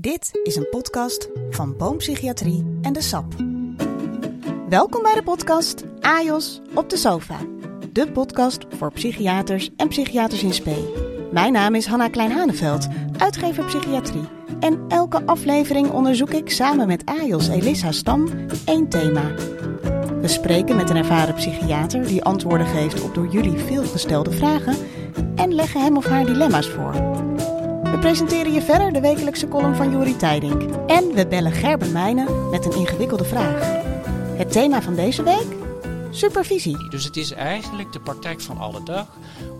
Dit is een podcast van Boompsychiatrie en de SAP. Welkom bij de podcast AJOS op de sofa. De podcast voor psychiaters en psychiaters in spe. Mijn naam is Hanna Klein-Haneveld, uitgever psychiatrie. En elke aflevering onderzoek ik samen met AJOS Elissa Stam één thema. We spreken met een ervaren psychiater die antwoorden geeft op door jullie veel gestelde vragen en leggen hem of haar dilemma's voor. We presenteren je verder de wekelijkse column van Juri Tijdink. En we bellen Gerben Mijnen met een ingewikkelde vraag. Het thema van deze week? Supervisie. Dus het is eigenlijk de praktijk van alle dag.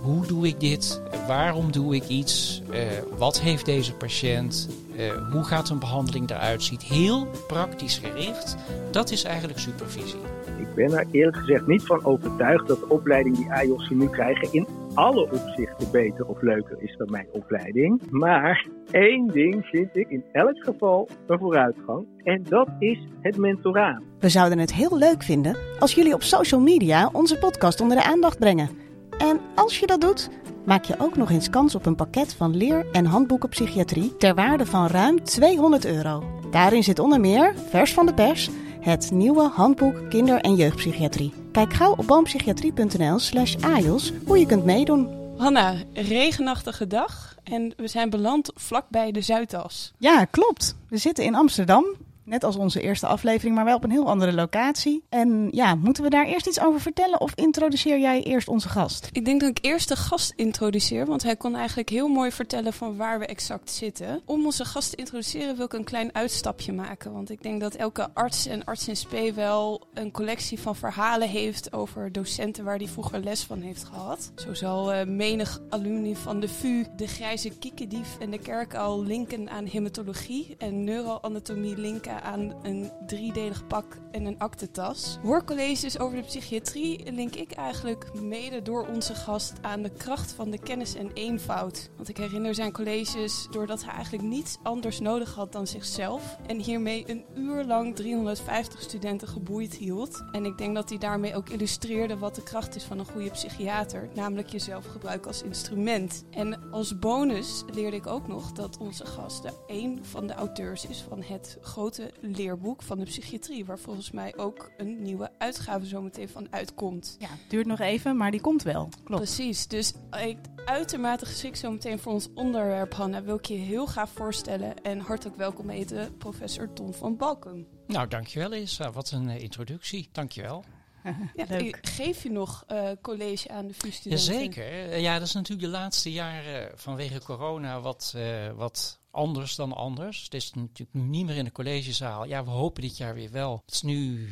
Hoe doe ik dit? Waarom doe ik iets? Uh, wat heeft deze patiënt? Uh, hoe gaat een behandeling eruit ziet? Heel praktisch gericht. Dat is eigenlijk supervisie. Ik ben er eerlijk gezegd niet van overtuigd dat de opleiding die AJOS nu krijgen in alle opzichten beter of leuker is dan mijn opleiding. Maar één ding vind ik in elk geval een vooruitgang. En dat is het mentoraat. We zouden het heel leuk vinden als jullie op social media onze podcast onder de aandacht brengen. En als je dat doet, maak je ook nog eens kans op een pakket van leer- en handboeken psychiatrie ter waarde van ruim 200 euro. Daarin zit onder meer, vers van de pers, het nieuwe handboek kinder- en jeugdpsychiatrie. Kijk gauw op boompsychiatrie.nl slash AJOS hoe je kunt meedoen. Hanna, regenachtige dag en we zijn beland vlakbij de Zuidas. Ja, klopt. We zitten in Amsterdam. Net als onze eerste aflevering, maar wel op een heel andere locatie. En ja, moeten we daar eerst iets over vertellen of introduceer jij eerst onze gast? Ik denk dat ik eerst de gast introduceer, want hij kon eigenlijk heel mooi vertellen van waar we exact zitten. Om onze gast te introduceren wil ik een klein uitstapje maken, want ik denk dat elke arts en arts in spe wel een collectie van verhalen heeft over docenten waar hij vroeger les van heeft gehad. Zo zal uh, menig alumni van de VU de grijze kiekendief en de kerk al linken aan hematologie en neuroanatomie linken aan een driedelig pak en een aktentas. Hoorcolleges over de psychiatrie link ik eigenlijk mede door onze gast aan de kracht van de kennis en eenvoud. Want ik herinner zijn colleges doordat hij eigenlijk niets anders nodig had dan zichzelf. En hiermee een uur lang 350 studenten geboeid hield. En ik denk dat hij daarmee ook illustreerde wat de kracht is van een goede psychiater. Namelijk jezelf gebruiken als instrument. En als bonus leerde ik ook nog dat onze gast de een van de auteurs is van het grote leerboek van de psychiatrie, waar volgens mij ook een nieuwe uitgave zometeen van uitkomt. Ja, duurt nog even, maar die komt wel. Klopt. Precies, dus ik uitermate geschikt zometeen voor ons onderwerp, Hanna, wil ik je heel graag voorstellen en hartelijk welkom eten, professor Tom van Balken. Nou, dankjewel Isa. Wat een uh, introductie. Dankjewel. Ja, geef je nog uh, college aan de VU-studenten? Jazeker. Ja, dat is natuurlijk de laatste jaren vanwege corona wat, uh, wat anders dan anders. Het is natuurlijk niet meer in de collegezaal. Ja, we hopen dit jaar weer wel. Het is nu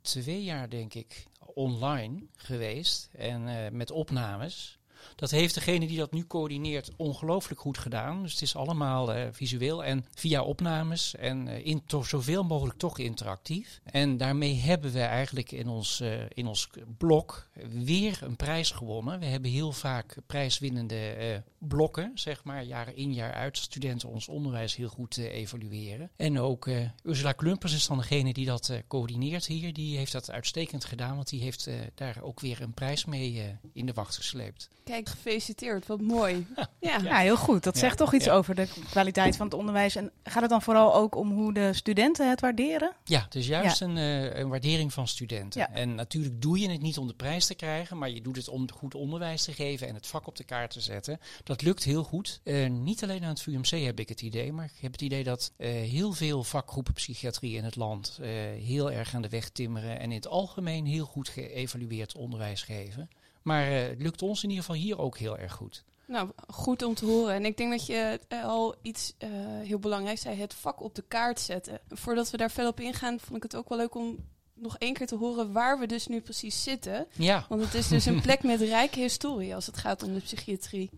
twee jaar, denk ik, online geweest en uh, met opnames. Dat heeft degene die dat nu coördineert ongelooflijk goed gedaan. Dus het is allemaal uh, visueel en via opnames en uh, in to zoveel mogelijk toch interactief. En daarmee hebben we eigenlijk in ons, uh, in ons blok weer een prijs gewonnen. We hebben heel vaak prijswinnende blokken, zeg maar, jaar in jaar uit. Studenten ons onderwijs heel goed evalueren. En ook Ursula Klumpers is dan degene die dat coördineert hier. Die heeft dat uitstekend gedaan, want die heeft daar ook weer een prijs mee in de wacht gesleept. Gefeliciteerd. Wat mooi. Ja, ja heel goed. Dat zegt toch iets over de kwaliteit van het onderwijs. En gaat het dan vooral ook om hoe de studenten het waarderen? Ja, het is juist een, uh, een, waardering van studenten. En natuurlijk doe je het niet om de prijs te krijgen, maar je doet het om goed onderwijs te geven en het vak op de kaart te zetten. Dat lukt heel goed. Uh, niet alleen aan het VUMC heb ik het idee, maar ik heb het idee dat uh, heel veel vakgroepen psychiatrie in het land heel erg aan de weg timmeren en in het algemeen heel goed geëvalueerd onderwijs geven. Maar uh, het lukt ons in ieder geval hier ook heel erg goed. Nou, goed om te horen. En ik denk dat je al iets uh, heel belangrijks zei, het vak op de kaart zetten. Voordat we daar verder op ingaan, vond ik het ook wel leuk om nog één keer te horen waar we dus nu precies zitten. Ja. Want het is dus een plek met rijke historie als het gaat om de psychiatrie.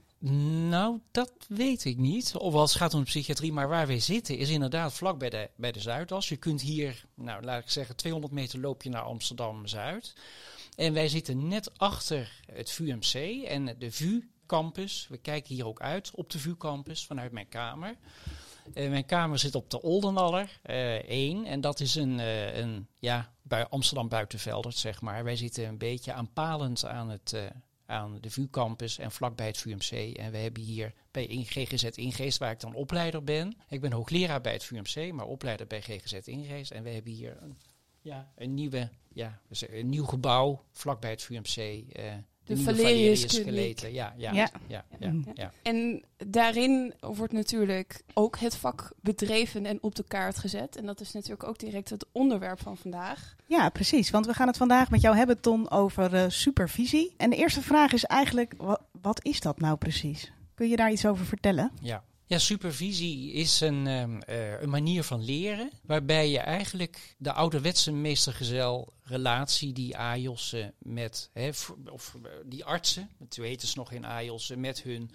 Nou, dat weet ik niet. Of als het gaat om de psychiatrie, maar waar wij zitten is inderdaad vlak bij de, bij de Zuidas. Je kunt hier, nou laat ik zeggen, 200 meter loop je naar Amsterdam-Zuid. En wij zitten net achter het VUMC en de VU-campus. We kijken hier ook uit op de VU-campus vanuit mijn kamer. Uh, mijn kamer zit op de Oldenaller uh, 1 en dat is een, uh, een ja, bij Amsterdam Buitenveldert, zeg maar. Wij zitten een beetje aanpalend aan het, aan de VU Campus en vlakbij het VUMC. En we hebben hier bij GGZ Ingeest, waar ik dan opleider ben. Ik ben hoogleraar bij het VUMC, maar opleider bij GGZ Ingeest. En we hebben hier een, ja, een, nieuwe, ja, dus een nieuw gebouw vlakbij het VUMC. Uh, de, de Valerius Ja, ja, ja. Ja. Ja, ja, En daarin wordt natuurlijk ook het vak bedreven en op de kaart gezet. En dat is natuurlijk ook direct het onderwerp van vandaag. Ja, precies. Want we gaan het vandaag met jou hebben, Ton, over uh, supervisie. En de eerste vraag is eigenlijk, wat, wat is dat nou precies? Kun je daar iets over vertellen? Ja, ja, supervisie is een, um, uh, een manier van leren waarbij je eigenlijk de ouderwetse meestergezel relatie die AJOS met, hè, of eh, die artsen, toen heten ze nog in AJOS, met hun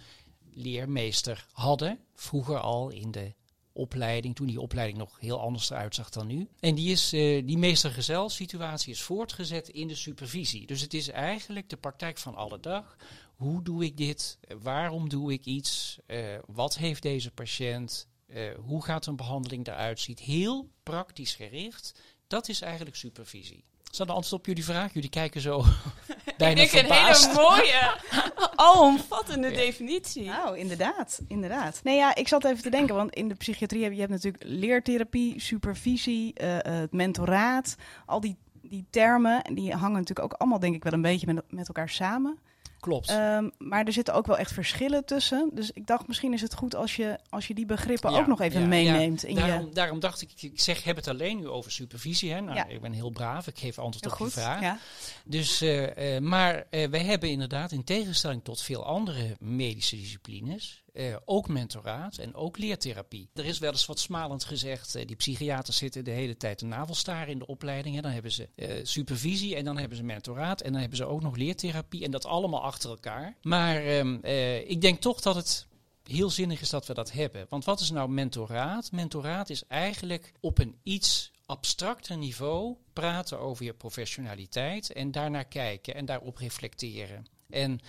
leermeester hadden, vroeger al in de opleiding, toen die opleiding nog heel anders eruit zag dan nu. En die, is, uh, die meestergezel situatie is voortgezet in de supervisie. Dus het is eigenlijk de praktijk van alle dag hoe doe ik dit? Waarom doe ik iets? Uh, wat heeft deze patiënt? Uh, hoe gaat een behandeling eruit ziet? Heel praktisch gericht. Dat is eigenlijk supervisie. Is dat de antwoord op jullie vraag? Jullie kijken zo bijna ik verbaasd. een hele mooie, alomvattende definitie. Nou, inderdaad, inderdaad. Nee, ja, ik zat even te denken, want in de psychiatrie heb je hebt natuurlijk leertherapie, supervisie, uh, het mentoraat. Al die, die termen, die hangen natuurlijk ook allemaal denk ik wel een beetje met, met elkaar samen. Klopt. Um, maar er zitten ook wel echt verschillen tussen. Dus ik dacht, misschien is het goed als je, als je die begrippen ook nog even meeneemt. Ja. In daarom, je... daarom dacht ik, ik zeg, heb het alleen nu over supervisie. Hè? Nou, Ik ben heel braaf, ik geef antwoord op je vraag. Dus, uh, uh, maar uh, wij hebben inderdaad, in tegenstelling tot veel andere medische disciplines, uh, ook mentoraat en ook leertherapie. Er is wel eens wat smalend gezegd, uh, die psychiaters zitten de hele tijd een navelstaar in de opleiding. Hè. Dan hebben ze uh, supervisie en dan hebben ze mentoraat en dan hebben ze ook nog leertherapie en dat allemaal achter elkaar. Maar um, ik denk toch dat het heel zinnig is dat we dat hebben. Want wat is nou mentoraat? Mentoraat is eigenlijk op een iets abstracter niveau praten over je professionaliteit en daarnaar kijken en daarop reflecteren. En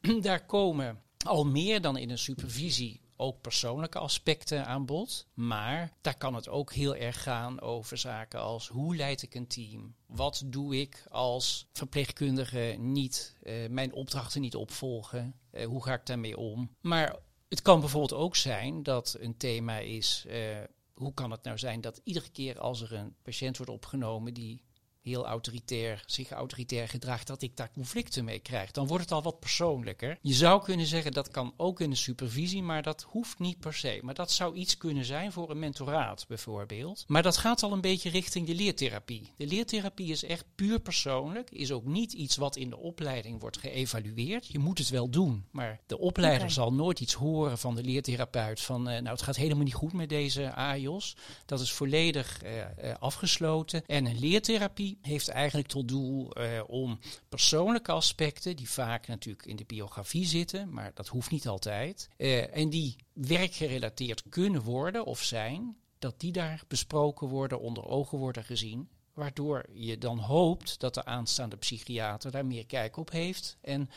daar komen al meer dan in een supervisie ook persoonlijke aspecten aan bod. Maar daar kan het ook heel erg gaan over zaken als hoe leid ik een team? Wat doe ik als verpleegkundige niet uh, mijn opdrachten niet opvolgen? Uh, hoe ga ik daarmee om? Maar het kan bijvoorbeeld ook zijn dat een thema is. Uh, hoe kan het nou zijn dat iedere keer als er een patiënt wordt opgenomen die heel autoritair, zich autoritair gedraagt, dat ik daar conflicten mee krijg. Dan wordt het al wat persoonlijker. Je zou kunnen zeggen dat kan ook in de supervisie, maar dat hoeft niet per se. Maar dat zou iets kunnen zijn voor een mentoraat bijvoorbeeld. Maar dat gaat al een beetje richting de leertherapie. De leertherapie is echt puur persoonlijk, is ook niet iets wat in de opleiding wordt geëvalueerd. Je moet het wel doen, maar de opleider okay. zal nooit iets horen van de leertherapeut van, uh, nou het gaat helemaal niet goed met deze AIOS. Dat is volledig uh, uh, afgesloten. En een leertherapie heeft eigenlijk tot doel uh, om persoonlijke aspecten, die vaak natuurlijk in de biografie zitten, maar dat hoeft niet altijd, uh, en die werkgerelateerd kunnen worden of zijn, dat die daar besproken worden, onder ogen worden gezien. Waardoor je dan hoopt dat de aanstaande psychiater daar meer kijk op heeft en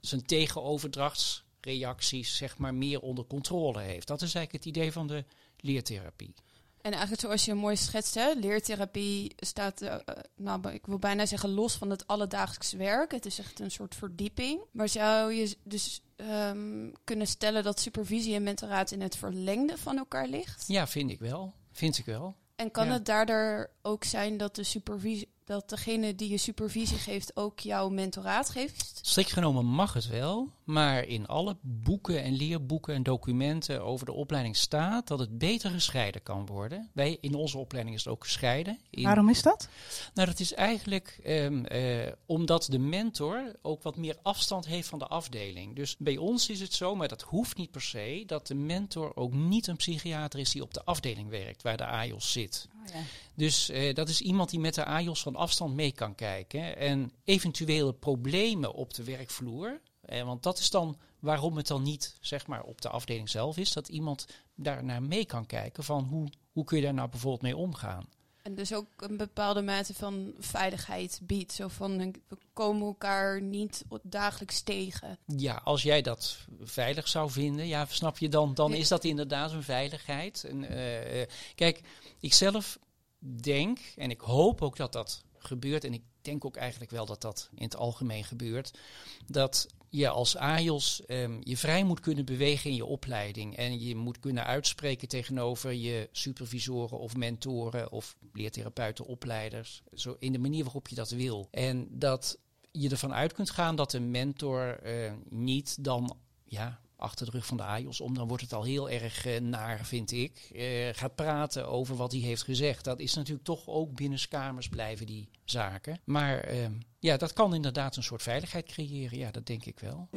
zijn tegenoverdrachtsreacties zeg maar meer onder controle heeft. Dat is eigenlijk het idee van de leertherapie. En eigenlijk zoals je mooi schetst, hè, leertherapie staat, uh, nou, ik wil bijna zeggen los van het alledaags werk. Het is echt een soort verdieping. Maar zou je dus um, kunnen stellen dat supervisie en mentoraat in het verlengde van elkaar ligt? Ja, vind ik wel. Vind ik wel. En kan ja. het daardoor ook zijn dat de supervisie dat degene die je supervisie geeft ook jouw mentoraat geeft? Strikt genomen mag het wel, maar in alle boeken en leerboeken en documenten over de opleiding staat dat het beter gescheiden kan worden. Wij in onze opleiding is het ook gescheiden. In, Waarom is dat? Nou, dat is eigenlijk um, uh, omdat de mentor ook wat meer afstand heeft van de afdeling. Dus bij ons is het zo, maar dat hoeft niet per se, dat de mentor ook niet een psychiater is die op de afdeling werkt waar de AJOS zit. Oh, ja. Dus uh, dat is iemand die met de AJOS van afstand mee kan kijken. En eventuele problemen op de werkvloer. Eh, want dat is dan waarom het dan niet zeg maar, op de afdeling zelf is. Dat iemand daar naar mee kan kijken van hoe, hoe kun je daar nou bijvoorbeeld mee omgaan. En dus ook een bepaalde mate van veiligheid biedt. Zo van, we komen elkaar niet dagelijks tegen. Ja, als jij dat veilig zou vinden, ja, snap je dan, dan is dat inderdaad een veiligheid. En, uh, kijk, ik zelf denk, en ik hoop ook dat dat gebeurt, en ik denk ook eigenlijk wel dat dat in het algemeen gebeurt, dat je als AJOS um, je vrij moet kunnen bewegen in je opleiding. En je moet kunnen uitspreken tegenover je supervisoren of mentoren of leertherapeuten, opleiders. Zo in de manier waarop je dat wil. En dat je ervan uit kunt gaan dat een mentor uh, niet dan ja, achter de rug van de AJOS om, dan wordt het al heel erg uh, naar, vind ik. Uh, gaat praten over wat hij heeft gezegd. Dat is natuurlijk toch ook binnenskamers blijven die zaken. Maar uh, ja, dat kan inderdaad een soort veiligheid creëren. Ja, dat denk ik wel.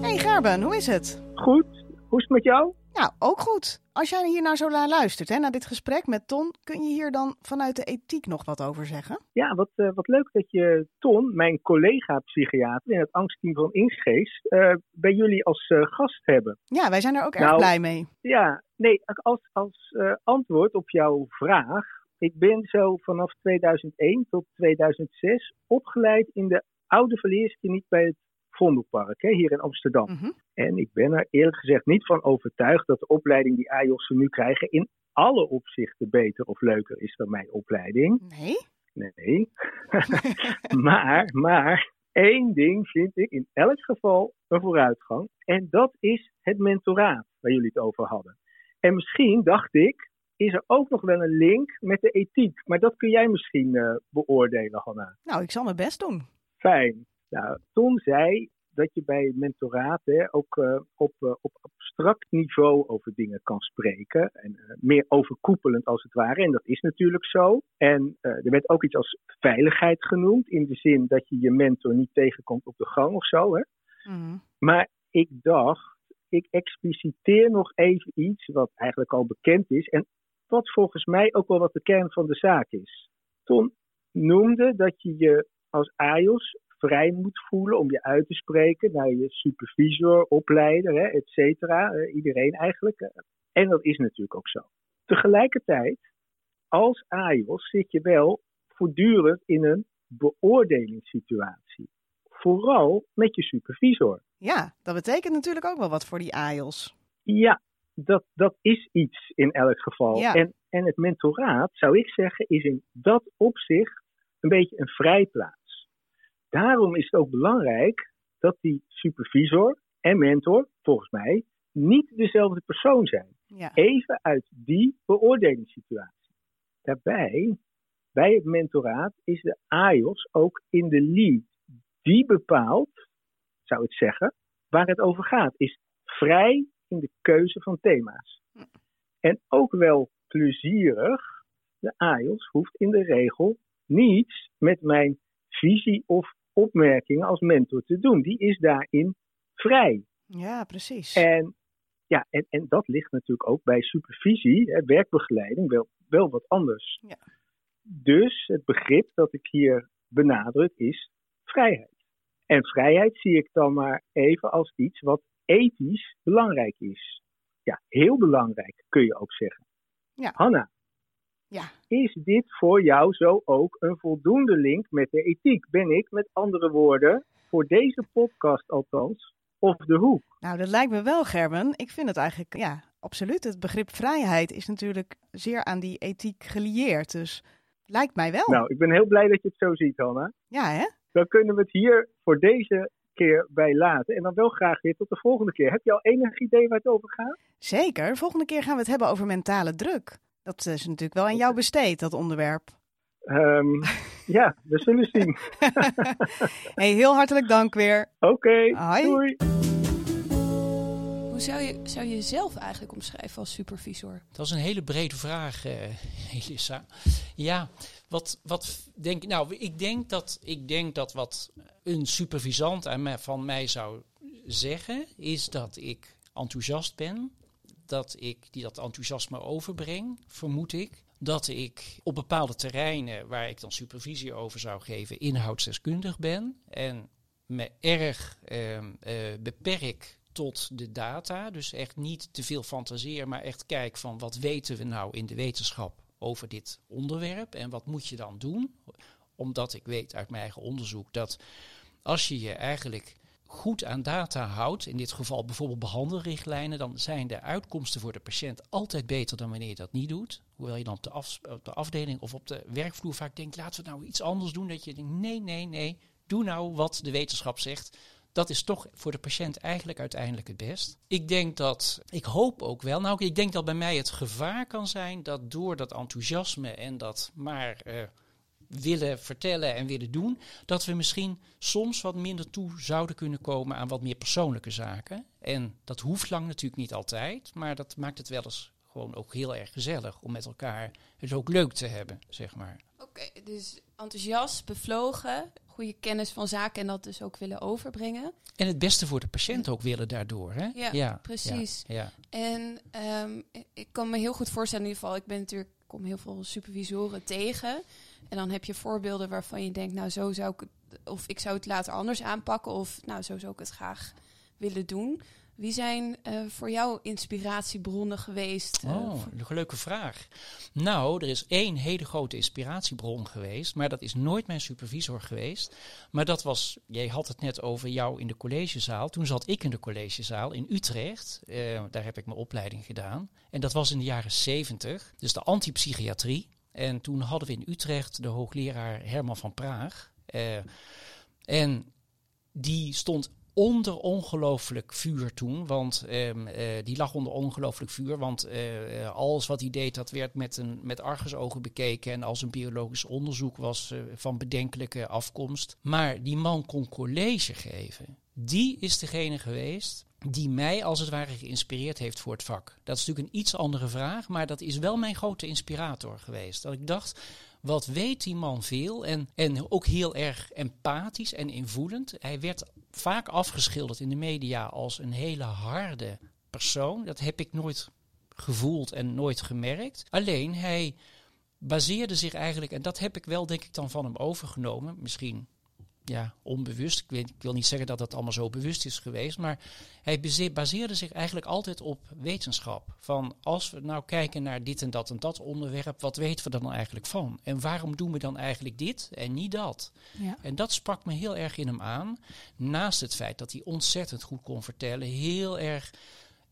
Hey Gerben, hoe is het? Goed. Hoe is het met jou? Nou, ook goed. Als jij hier nou zo naar luistert, hè, naar dit gesprek met Ton, kun je hier dan vanuit de ethiek nog wat over zeggen? Ja, wat, uh, wat leuk dat je Ton, mijn collega-psychiater in het angstteam van Ingeest, uh, bij jullie als uh, gast hebben. Ja, wij zijn er ook nou, erg blij mee. Ja, nee, als, als antwoord op jouw vraag. Ik ben zo vanaf 2001 tot 2006 opgeleid in de oude verleerskliniek bij het Vondelpark, hè, hier in Amsterdam. Mm -hmm. En ik ben er eerlijk gezegd niet van overtuigd dat de opleiding die AJOS'en nu krijgen in alle opzichten beter of leuker is dan mijn opleiding. Nee? Nee. maar, maar één ding vind ik in elk geval een vooruitgang. En dat is het mentoraat waar jullie het over hadden. En misschien dacht ik, is er ook nog wel een link met de ethiek. Maar dat kun jij misschien uh, beoordelen, Hanna. Nou, ik zal mijn best doen. Fijn. Nou, Ton zei dat je bij mentoraat hè, ook uh, op, uh, op abstract niveau over dingen kan spreken. En uh, meer overkoepelend als het ware. En dat is natuurlijk zo. En er werd ook iets als veiligheid genoemd. In de zin dat je je mentor niet tegenkomt op de gang of zo. Hè. Mm. Maar ik dacht, ik expliciteer nog even iets wat eigenlijk al bekend is. En wat volgens mij ook wel wat de kern van de zaak is. Ton noemde dat je je als AJOS vrij moet voelen om je uit te spreken naar je supervisor, opleider, hè, et cetera. Iedereen eigenlijk. En dat is natuurlijk ook zo. Tegelijkertijd, als AJOS zit je wel voortdurend in een beoordelingssituatie. Vooral met je supervisor. Ja, dat betekent natuurlijk ook wel wat voor die AJOS. Ja, dat, dat is iets in elk geval. Ja. En, en het mentoraat, zou ik zeggen, is in dat opzicht een beetje een vrijplaats. Daarom is het ook belangrijk dat die supervisor en mentor, volgens mij, niet dezelfde persoon zijn. Ja. Even uit die beoordelingssituatie. Daarbij, bij het mentoraat, is de AIOS ook in de lead. Die bepaalt, zou ik zeggen, waar het over gaat. Is vrij in de keuze van thema's. En ook wel plezierig, de AIOS hoeft in de regel niets met mijn visie of opmerkingen als mentor te doen. Die is daarin vrij. Ja, precies. En, ja, en, en dat ligt natuurlijk ook bij supervisie, hè, werkbegeleiding, wel, wel wat anders. Ja. Dus het begrip dat ik hier benadruk is vrijheid. En vrijheid zie ik dan maar even als iets wat ethisch belangrijk is. Ja, heel belangrijk kun je ook zeggen. Ja. Hanna, ja. Is dit voor jou zo ook een voldoende link met de ethiek? Ben ik, met andere woorden, voor deze podcast althans, of de hoek? Nou, dat lijkt me wel, Gerben. Ik vind het eigenlijk, ja, absoluut. Het begrip vrijheid is natuurlijk zeer aan die ethiek gelieerd. Dus lijkt mij wel. Nou, ik ben heel blij dat je het zo ziet, Hanna. Ja, hè? Dan kunnen we het hier voor deze keer bij laten. En dan wel graag weer tot de volgende keer. Heb je al enig idee waar het over gaat? Zeker. Volgende keer gaan we het hebben over mentale druk. Dat is natuurlijk wel aan jou besteed, dat onderwerp. Um, ja, we zullen zien. hey, heel hartelijk dank weer. Oké, okay, doei. Hoe zou je, zou je jezelf eigenlijk omschrijven als supervisor? Dat is een hele brede vraag, uh, Elissa. Ja, wat, wat denk Nou, ik denk dat, ik denk dat wat een supervisant aan mij, van mij zou zeggen, is dat ik enthousiast ben dat ik die dat enthousiasme overbreng, vermoed ik. Dat ik op bepaalde terreinen waar ik dan supervisie over zou geven, inhoudsdeskundig ben. En me erg uh, uh, beperk tot de data. Dus echt niet te veel fantaseer, maar echt kijk van wat weten we nou in de wetenschap over dit onderwerp en wat moet je dan doen? Omdat ik weet uit mijn eigen onderzoek dat als je je eigenlijk goed aan data houdt, in dit geval bijvoorbeeld behandelrichtlijnen, dan zijn de uitkomsten voor de patiënt altijd beter dan wanneer je dat niet doet. Hoewel je dan op de, afdeling of op de werkvloer vaak denkt, laten we nou iets anders doen. Dat je denkt, nee, nee, nee, doe nou wat de wetenschap zegt. Dat is toch voor de patiënt eigenlijk uiteindelijk het best. Ik denk dat, ik hoop ook wel, nou ik denk dat bij mij het gevaar kan zijn dat door dat enthousiasme en dat maar uh, willen vertellen en willen doen, dat we misschien soms wat minder toe zouden kunnen komen aan wat meer persoonlijke zaken. En dat hoeft lang natuurlijk niet altijd, maar dat maakt het wel eens gewoon ook heel erg gezellig om met elkaar het ook leuk te hebben, zeg maar. Oké, dus enthousiast, bevlogen, goede kennis van zaken en dat dus ook willen overbrengen. En het beste voor de patiënt ook willen daardoor, hè? Ja, ja precies. Ja, En um, ik kan me heel goed voorstellen, in ieder geval, ik ben natuurlijk, kom heel veel supervisoren tegen. En dan heb je voorbeelden waarvan je denkt, nou zo zou ik het, of ik zou het later anders aanpakken, of nou zo zou ik het graag willen doen. Wie zijn uh, voor jou inspiratiebronnen geweest? Uh, oh, een leuke vraag. Nou, er is één hele grote inspiratiebron geweest, maar dat is nooit mijn supervisor geweest. Maar dat was, jij had het net over jou in de collegezaal. Toen zat ik in de collegezaal in Utrecht. Uh, daar heb ik mijn opleiding gedaan. En dat was in de jaren zeventig, dus de antipsychiatrie. En toen hadden we in Utrecht de hoogleraar Herman van Praag. Uh, en die stond onder ongelooflijk vuur toen. Want um, uh, die lag onder ongelooflijk vuur. Want uh, alles wat hij deed, dat werd met, een, met argusogen bekeken. En als een biologisch onderzoek was van bedenkelijke afkomst. Maar die man kon college geven. Die is degene geweest die mij als het ware geïnspireerd heeft voor het vak. Dat is natuurlijk een iets andere vraag, maar dat is wel mijn grote inspirator geweest. Dat ik dacht, wat weet die man veel en, en ook heel erg empathisch en invoelend. Hij werd vaak afgeschilderd in de media als een hele harde persoon. Dat heb ik nooit gevoeld en nooit gemerkt. Alleen hij baseerde zich eigenlijk, en dat heb ik wel denk ik dan van hem overgenomen, misschien ja, onbewust. Ik, weet, ik, wil niet zeggen dat dat allemaal zo bewust is geweest, maar hij baseerde zich eigenlijk altijd op wetenschap. Van als we nou kijken naar dit en dat en dat onderwerp, wat weten we dan eigenlijk van? En waarom doen we dan eigenlijk dit en niet dat? Ja. En dat sprak me heel erg in hem aan. Naast het feit dat hij ontzettend goed kon vertellen, heel erg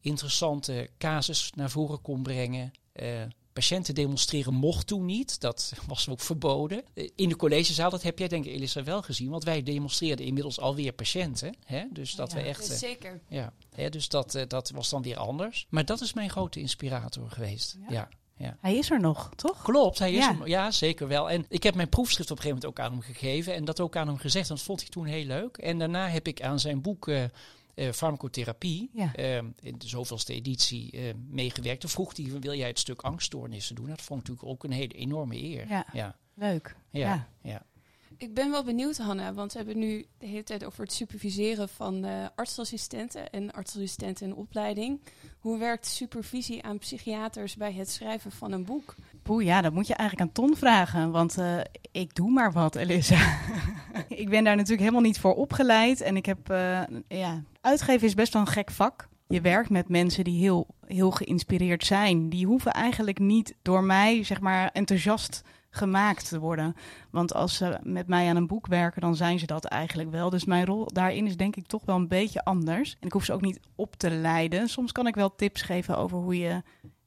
interessante casus naar voren kon brengen. Uh, Patiënten demonstreren mocht toen niet. Dat was ook verboden. In de collegezaal, dat heb jij denk ik Elisa wel gezien. Want wij demonstreerden inmiddels alweer patiënten. Hè? Dus dat ja, we echt... Eh, zeker. Ja, hè? dus dat, eh, dat was dan weer anders. Maar dat is mijn grote inspirator geweest. Ja. ja. Ja. Hij is er nog, toch? Klopt, hij is ja. er Ja, zeker wel. En ik heb mijn proefschrift op een gegeven moment ook aan hem gegeven. En dat ook aan hem gezegd. En dat vond ik toen heel leuk. En daarna heb ik aan zijn boek... Uh, uh, farmacotherapie, ja. uh, in de zoveelste editie uh, meegewerkt. Toen vroeg hij, wil jij het stuk angststoornissen doen? Dat vond ik natuurlijk ook een hele enorme eer. Ja, ja. leuk. Ja, ja. Ik ben wel benieuwd, Hanna, want we hebben nu de hele tijd over het superviseren van artsassistenten en artsassistenten in opleiding. Hoe werkt supervisie aan psychiaters bij het schrijven van een boek? Poeh, ja, dat moet je eigenlijk aan Ton vragen, want ik doe maar wat, Elisa. ik ben daar natuurlijk helemaal niet voor opgeleid en ik heb, ja, uitgeven is best wel een gek vak. Je werkt met mensen die heel, heel geïnspireerd zijn. Die hoeven eigenlijk niet door mij, zeg maar, enthousiast gemaakt te worden. Want als ze met mij aan een boek werken, dan zijn ze dat eigenlijk wel. Dus mijn rol daarin is denk ik toch wel een beetje anders. En ik hoef ze ook niet op te leiden. Soms kan ik wel tips geven over hoe je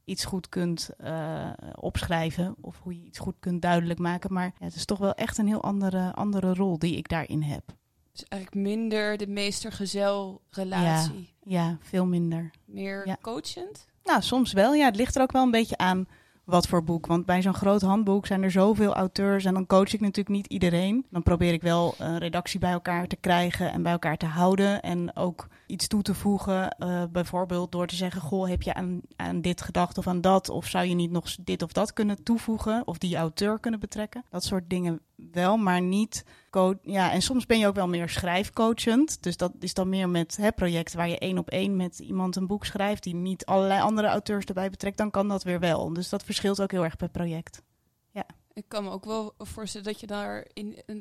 iets goed kunt uh, opschrijven of hoe je iets goed kunt duidelijk maken. Maar ja, het is toch wel echt een heel andere, andere rol die ik daarin heb. Dus eigenlijk minder de meester-gezel-relatie. Ja, ja, veel minder. Meer ja. coachend? Nou, soms wel. Ja, het ligt er ook wel een beetje aan wat voor boek. Want bij zo'n groot handboek zijn er zoveel auteurs en dan coach ik natuurlijk niet iedereen. Dan probeer ik wel een redactie bij elkaar te krijgen en bij elkaar te houden. En ook iets toe te voegen. Uh, bijvoorbeeld door te zeggen: Goh, heb je aan, aan dit gedacht of aan dat? Of zou je niet nog dit of dat kunnen toevoegen? Of die auteur kunnen betrekken? Dat soort dingen wel, maar niet. Ja, en soms ben je ook wel meer schrijfcoachend. Dus dat is dan meer met hè, projecten waar je één op één met iemand een boek schrijft. die niet allerlei andere auteurs erbij betrekt. Dan kan dat weer wel. Dus dat verschilt ook heel erg per project. Ja. Ik kan me ook wel voorstellen dat je daar in, uh,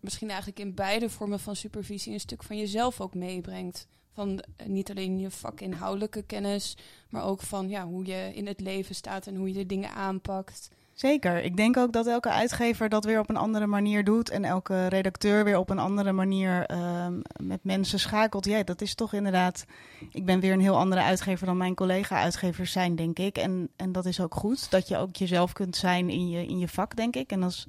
misschien eigenlijk in beide vormen van supervisie een stuk van jezelf ook meebrengt. Van uh, niet alleen je vakinhoudelijke kennis, maar ook van ja, hoe je in het leven staat en hoe je de dingen aanpakt. Zeker. Ik denk ook dat elke uitgever dat weer op een andere manier doet. En elke redacteur weer op een andere manier ehm, met mensen schakelt. Ja, dat is toch inderdaad. Ik ben weer een heel andere uitgever dan mijn collega-uitgevers zijn, denk ik. En, en dat is ook goed. Dat je ook jezelf kunt zijn in je, in je vak, denk ik. En als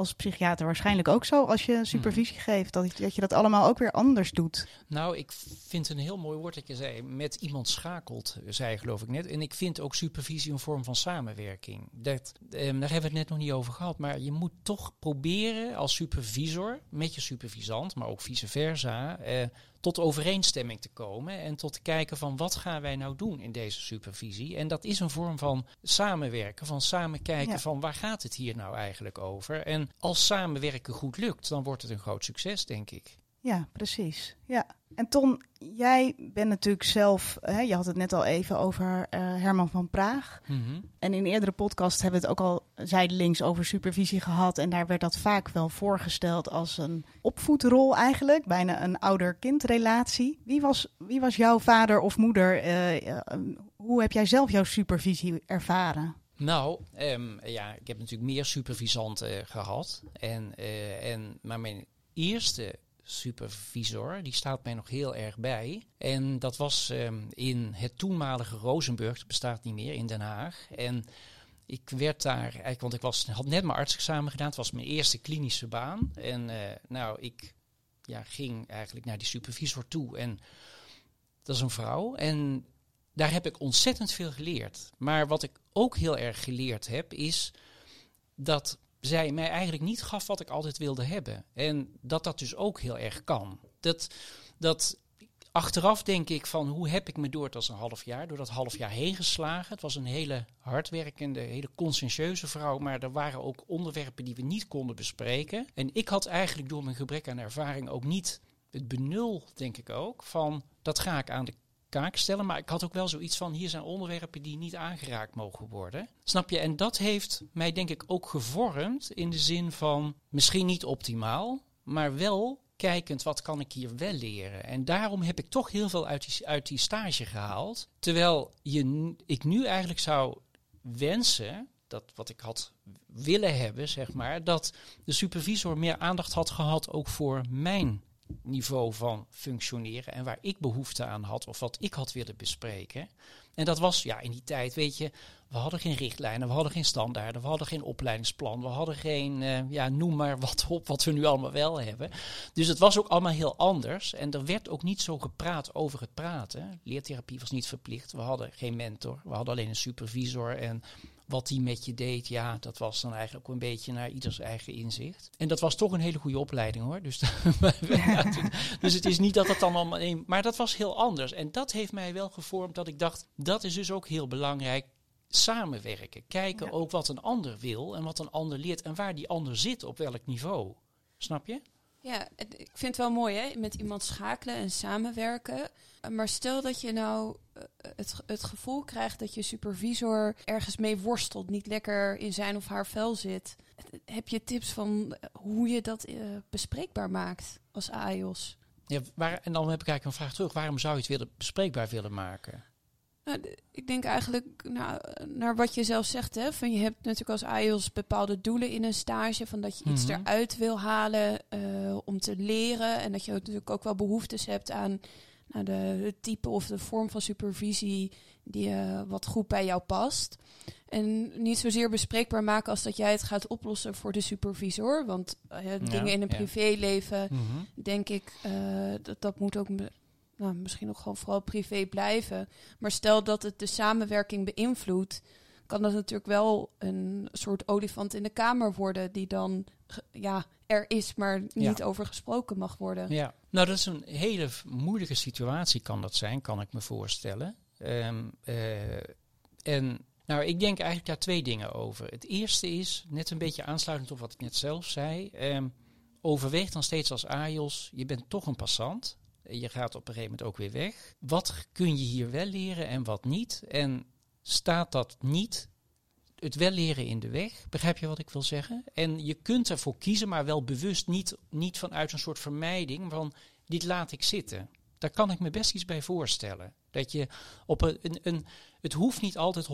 als psychiater waarschijnlijk ook zo als je supervisie hmm. geeft. Dat, dat je dat allemaal ook weer anders doet. Nou, ik vind een heel mooi woord dat je zei. Met iemand schakelt, zei geloof ik net. En ik vind ook supervisie een vorm van samenwerking. Dat, eh, daar hebben we het net nog niet over gehad. Maar je moet toch proberen als supervisor met je supervisant, maar ook vice versa. Eh, tot overeenstemming te komen en tot te kijken van wat gaan wij nou doen in deze supervisie. En dat is een vorm van samenwerken, van samen kijken van waar gaat het hier nou eigenlijk over. En als samenwerken goed lukt, dan wordt het een groot succes, denk ik. Ja, precies. Ja. En Ton, jij bent natuurlijk zelf, hè, je had het net al even over uh, Herman van Praag. Mhm. En in eerdere podcasts hebben we het ook al zijdelings over supervisie gehad. En daar werd dat vaak wel voorgesteld als een opvoedrol eigenlijk, bijna een ouder-kindrelatie. Wie was, wie was jouw vader of moeder? Uh, hoe heb jij zelf jouw supervisie ervaren? Nou, um, ja, ik heb natuurlijk meer supervisanten gehad. En, en, maar mijn eerste supervisor. Die staat mij nog heel erg bij. En dat was um, in het toenmalige Rozenburg, dat bestaat niet meer, in Den Haag. En ik werd daar, eigenlijk, want ik was, had net mijn artsexamen gedaan. Het was mijn eerste klinische baan. En uh, nou, ik ja, ging eigenlijk naar die supervisor toe. En dat is een vrouw. En daar heb ik ontzettend veel geleerd. Maar wat ik ook heel erg geleerd heb, is dat zij mij eigenlijk niet gaf wat ik altijd wilde hebben. En dat dat dus ook heel erg kan. Dat, dat achteraf denk ik van hoe heb ik me door als een half jaar, door dat half jaar heen geslagen. Het was een hele hardwerkende, hele conscientieuze vrouw, maar er waren ook onderwerpen die we niet konden bespreken. En ik had eigenlijk door mijn gebrek aan ervaring ook niet het benul, denk ik ook, van dat ga ik aan de kaak stellen. Maar ik had ook wel zoiets van: hier zijn onderwerpen die niet aangeraakt mogen worden. Snap je? En dat heeft mij, denk ik, ook gevormd in de zin van misschien niet optimaal, maar wel kijkend wat kan ik hier wel leren. En daarom heb ik toch heel veel uit die, uit die stage gehaald. Terwijl je, ik nu eigenlijk zou wensen. Dat wat ik had willen hebben, zeg maar, dat de supervisor meer aandacht had gehad ook voor mijn niveau van functioneren en waar ik behoefte aan had of wat ik had willen bespreken. En dat was ja in die tijd, weet je, we hadden geen richtlijnen, we hadden geen standaarden, we hadden geen opleidingsplan, we hadden geen, uh, ja, noem maar wat op, wat we nu allemaal wel hebben. Dus het was ook allemaal heel anders en er werd ook niet zo gepraat over het praten. Leertherapie was niet verplicht, we hadden geen mentor, we hadden alleen een supervisor en wat die met je deed, ja, dat was dan eigenlijk ook een beetje naar ieders eigen inzicht. En dat was toch een hele goede opleiding hoor. Dus, dus het is niet dat het dan allemaal. Maar dat was heel anders. En dat heeft mij wel gevormd dat ik dacht, dat is dus ook heel belangrijk. Samenwerken. Kijken ook wat een ander wil en wat een ander leert en waar die ander zit op welk niveau. Snap je? Ja, ik vind het wel mooi hè, met iemand schakelen en samenwerken. Maar stel dat je nou eh, het, het gevoel krijgt dat je supervisor ergens mee worstelt, niet lekker in zijn of haar vel zit. Heb je tips van hoe je dat uh, bespreekbaar maakt als AIOS? Ja, waar, en dan heb ik eigenlijk een vraag terug. Waarom zou je het willen, bespreekbaar willen maken? Nou, ik denk eigenlijk nou, naar wat je zelf zegt. Hè, van je hebt natuurlijk als AIOS bepaalde doelen in een stage. Van dat je iets mhm. eruit wil halen uh, om te leren. En dat je natuurlijk ook wel behoeftes hebt aan nou, de, het type of de vorm van supervisie die uh, wat goed bij jou past. En niet zozeer bespreekbaar maken als dat jij het gaat oplossen voor de supervisor. Want uh, dingen in een privéleven, mm denk ik, dat, dat moet ook nou, misschien nog gewoon vooral privé blijven. Maar stel dat het de samenwerking beïnvloedt, kan dat natuurlijk wel een soort olifant in de kamer worden die dan ja, er is, maar niet over gesproken mag worden. Ja, nou dat is een hele moeilijke situatie kan dat zijn, kan ik me voorstellen. Ehm, eh, en nou, ik denk eigenlijk daar twee dingen over. Het eerste is, net een beetje aansluitend op wat ik net zelf zei, um, overweeg dan steeds als AJOS, je bent toch een passant je gaat op een gegeven moment ook weer weg. Wat kun je hier wel leren en wat niet? En staat dat niet het wel leren in de weg? Begrijp je wat ik wil zeggen? En je kunt ervoor kiezen, maar wel bewust niet, niet vanuit een soort vermijding van dit laat ik zitten. Daar kan ik me best iets bij voorstellen. Dat je op een, een, een het hoeft niet altijd 100%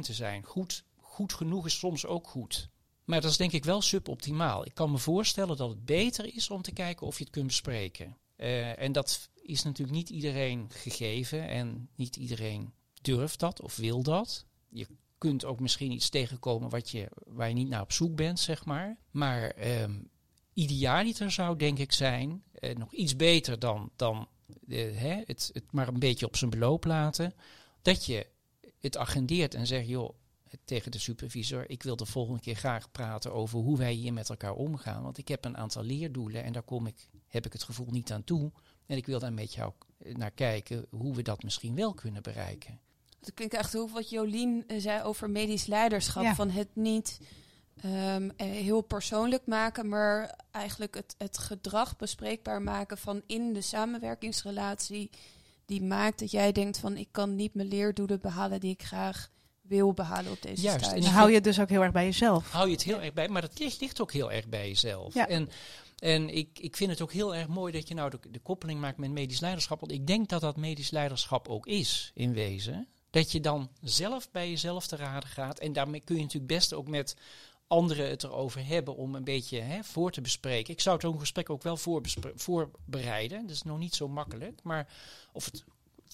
te zijn. Goed goed genoeg is soms ook goed. Maar dat is denk ik wel suboptimaal. Ik kan me voorstellen dat het beter is om te kijken of je het kunt bespreken. Uh, en dat is natuurlijk niet iedereen gegeven en niet iedereen durft dat of wil dat. Je kunt ook misschien iets tegenkomen wat je, waar je niet naar op zoek bent, zeg maar. Maar um, idealiter zou denk ik zijn, uh, nog iets beter dan, dan uh, hè, het, het maar een beetje op zijn beloop laten, dat je het agendeert en zegt, joh, tegen de supervisor, ik wil de volgende keer graag praten over hoe wij hier met elkaar omgaan. Want ik heb een aantal leerdoelen en daar kom ik, heb ik het gevoel niet aan toe. En ik wil daar met jou naar kijken hoe we dat misschien wel kunnen bereiken. Het klinkt echt hoe wat Jolien eh, zei over medisch leiderschap. Van het niet um, heel persoonlijk maken, maar eigenlijk het, het gedrag bespreekbaar maken van in de samenwerkingsrelatie. Die maakt dat jij denkt van ik kan niet mijn leerdoelen behalen die ik graag wil behalen op deze Juist, en dan hou je het dus ook heel erg bij jezelf. Hou je het heel erg bij, maar dat ligt, ligt ook heel erg bij jezelf. Ja. En, en ik, ik vind het ook heel erg mooi dat je nou de, koppeling maakt met medisch leiderschap. Want ik denk dat dat medisch leiderschap ook is, in wezen. Dat je dan zelf bij jezelf te raden gaat. En daarmee kun je natuurlijk best ook met anderen het erover hebben om een beetje hè, voor te bespreken. Ik zou een gesprek ook wel voorbereiden. Dat is nog niet zo makkelijk. Maar of het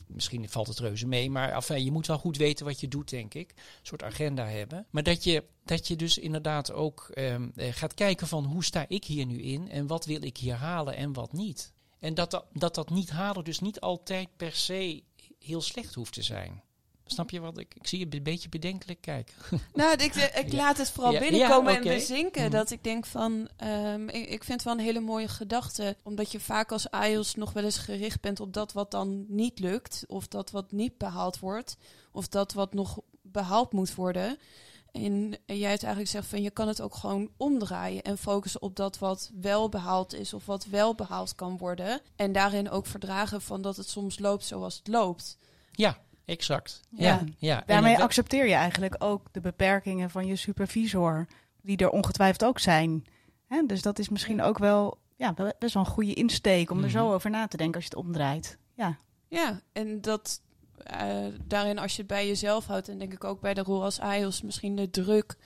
misschien valt het reuze mee, maar enfin, je moet wel goed weten wat je doet, denk ik. Een soort agenda hebben. Maar dat je, dat je dus inderdaad ook um, gaat kijken van hoe sta ik hier nu in en wat wil ik hier halen en wat niet. En dat dat, dat, dat niet halen dus niet altijd per se heel slecht hoeft te zijn. Snap je wat ik? Ik zie je een beetje bedenkelijk kijken. Nou, ik, ik laat het vooral binnenkomen en bezinken. Mhm. Dat ik denk van, um, ik, ik, vind het wel een hele mooie gedachte. Omdat je vaak als IELTS nog wel eens gericht bent op dat wat dan niet lukt. Of dat wat niet behaald wordt. Of dat wat nog behaald moet worden. En jij het eigenlijk zegt van je kan het ook gewoon omdraaien en focussen op dat wat wel behaald is of wat wel behaald kan worden. En daarin ook verdragen van dat het soms loopt zoals het loopt. Ja, Exact. Ja. ja. Daarmee accepteer je eigenlijk ook de beperkingen van je supervisor, die er ongetwijfeld ook zijn. Hè? Dus dat is misschien ook wel ja, best wel een goede insteek om er zo mhm. over na te denken als je het omdraait. Ja, ja en dat uh, daarin, als je het bij jezelf houdt, en denk ik ook bij de rol als IELTS, misschien de druk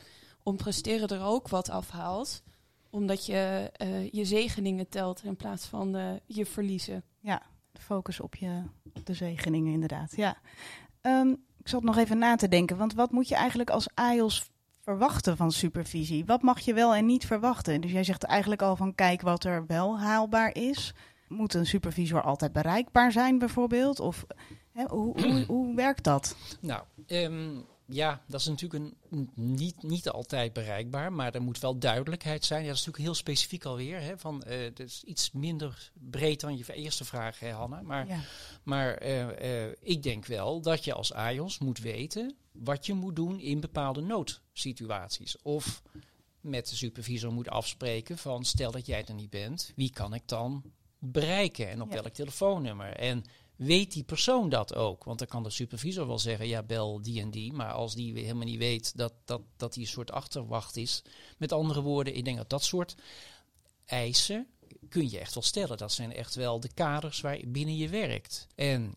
om presteren er ook wat afhaalt. Omdat je uh, je zegeningen telt in plaats van uh, je verliezen. Ja, focus op, je, de zegeningen inderdaad. Ja. Um, ik zat nog even na te denken, want wat moet je eigenlijk als AIOS verwachten van supervisie? Wat mag je wel en niet verwachten? Dus jij zegt eigenlijk al van kijk wat er wel haalbaar is. Moet een supervisor altijd bereikbaar zijn bijvoorbeeld? Of hoe, hoe, hoe, werkt dat? Nou, um, ja, dat is natuurlijk een, niet, niet altijd bereikbaar, maar er moet wel duidelijkheid zijn. Ja, dat is natuurlijk heel specifiek alweer. Hè, van, uh, dat is iets minder breed dan je eerste vraag, hè, Hanna. Maar, maar uh, uh, ik denk wel dat je als AJOS moet weten wat je moet doen in bepaalde noodsituaties. Of met de supervisor moet afspreken van stel dat jij er niet bent, wie kan ik dan bereiken en op welk telefoonnummer? En weet die persoon dat ook? Want dan kan de supervisor wel zeggen, ja, bel die en die. Maar als die helemaal niet weet dat, dat, dat die een soort achterwacht is. Met andere woorden, ik denk dat dat soort eisen kun je echt wel stellen. Dat zijn echt wel de kaders waar binnen je werkt. En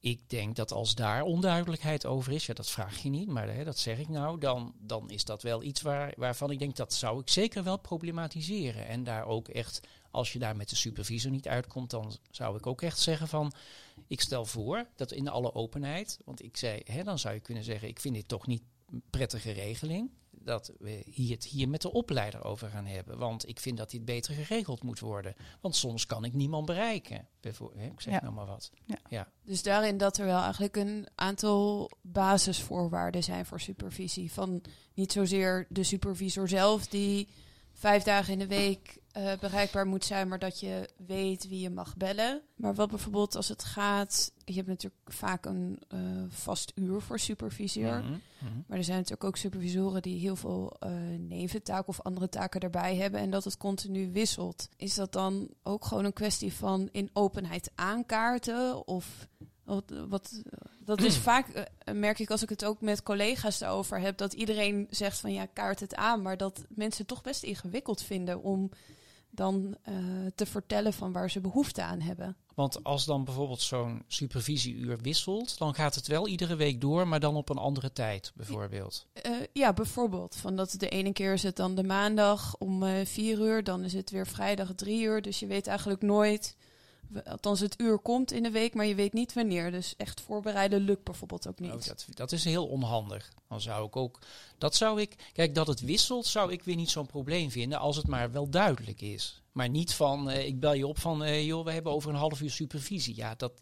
ik denk dat als daar onduidelijkheid over is, ja, dat vraag je niet, maar hè, dat zeg ik nou, dan, dan is dat wel iets waar, waarvan ik denk dat zou ik zeker wel problematiseren. En daar ook echt, als je daar met de supervisor niet uitkomt, dan zou ik ook echt zeggen van, ik stel voor dat in alle openheid, want ik zei, hè, dan zou je kunnen zeggen, ik vind dit toch niet een prettige regeling dat we hier het hier met de opleider over gaan hebben. Want ik vind dat dit beter geregeld moet worden. Want soms kan ik niemand bereiken. Bijvoorbeeld, ik zeg ja. nou maar wat. Ja. ja. Dus daarin dat er wel eigenlijk een aantal basisvoorwaarden zijn voor supervisie. Van niet zozeer de supervisor zelf die vijf dagen in de week uh, bereikbaar moet zijn, maar dat je weet wie je mag bellen. Maar wat bijvoorbeeld als het gaat, je hebt natuurlijk vaak een uh, vast uur voor supervisor. Mm -hmm. Maar er zijn natuurlijk ook supervisoren die heel veel uh, neventaken of andere taken erbij hebben en dat het continu wisselt. Is dat dan ook gewoon een kwestie van in openheid aankaarten of wat, wat, dat is vaak, uh, merk ik als ik het ook met collega's erover heb, dat iedereen zegt van ja, kaart het aan, maar dat mensen het toch best ingewikkeld vinden om dan uh, te vertellen van waar ze behoefte aan hebben. Want als dan bijvoorbeeld zo'n supervisieuur wisselt, dan gaat het wel iedere week door, maar dan op een andere tijd bijvoorbeeld. Uh, ja, bijvoorbeeld. Van dat de ene keer is het dan de maandag om uh, vier uur, dan is het weer vrijdag drie uur. Dus je weet eigenlijk nooit Althans, het uur komt in de week, maar je weet niet wanneer. Dus echt voorbereiden lukt bijvoorbeeld ook niet. Oh, dat, dat is heel onhandig. Dan zou ik ook. Dat zou ik. Kijk, dat het wisselt, zou ik weer niet zo'n probleem vinden. Als het maar wel duidelijk is. Maar niet van. Uh, ik bel je op van. Uh, joh, we hebben over een half uur supervisie. Ja, dat.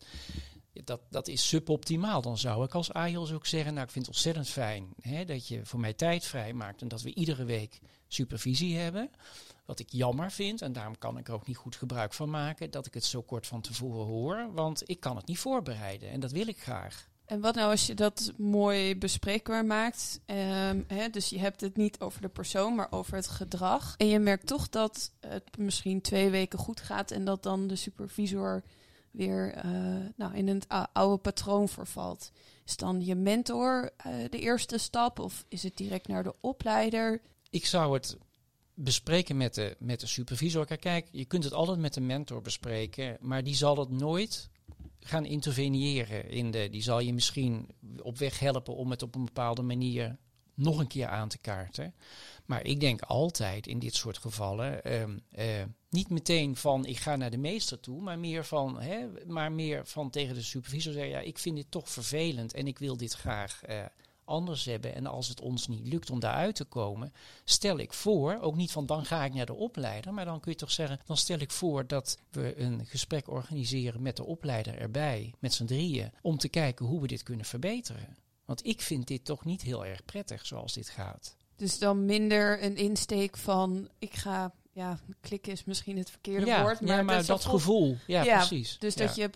Dat, dat is suboptimaal. Dan zou ik als AIOS ook zeggen, nou ik vind het ontzettend fijn hè, dat je voor mij tijd vrij maakt en dat we iedere week supervisie hebben. Wat ik jammer vind, en daarom kan ik er ook niet goed gebruik van maken, dat ik het zo kort van tevoren hoor, want ik kan het niet voorbereiden en dat wil ik graag. En wat nou als je dat mooi bespreekbaar maakt? Um, hè, dus je hebt het niet over de persoon, maar over het gedrag. En je merkt toch dat het misschien twee weken goed gaat en dat dan de supervisor weer uh, nou, in een oude patroon vervalt. Is dan je mentor uh, de eerste stap of is het direct naar de opleider? Ik zou het bespreken met de, met de supervisor. Kijk, je kunt het altijd met de mentor bespreken, maar die zal het nooit gaan interveneren in de. Die zal je misschien op weg helpen om het op een bepaalde manier nog een keer aan te kaarten. Maar ik denk altijd in dit soort gevallen ehm, eh, niet meteen van ik ga naar de meester toe, maar meer van, hè, maar meer van tegen de supervisor zeggen, ja, ik vind dit toch vervelend en ik wil dit graag uh, anders hebben. En als het ons niet lukt om daaruit te komen, stel ik voor, ook niet van dan ga ik naar de opleider, maar dan kun je toch zeggen, dan stel ik voor dat we een gesprek organiseren met de opleider erbij, met z'n drieën, om te kijken hoe we dit kunnen verbeteren. Want ik vind dit toch niet heel erg prettig zoals dit gaat. Dus dan minder een insteek van ik ga ja, klikken is misschien het verkeerde woord. Maar, ja, maar dat, gevoel. Ja, precies. Dus dat je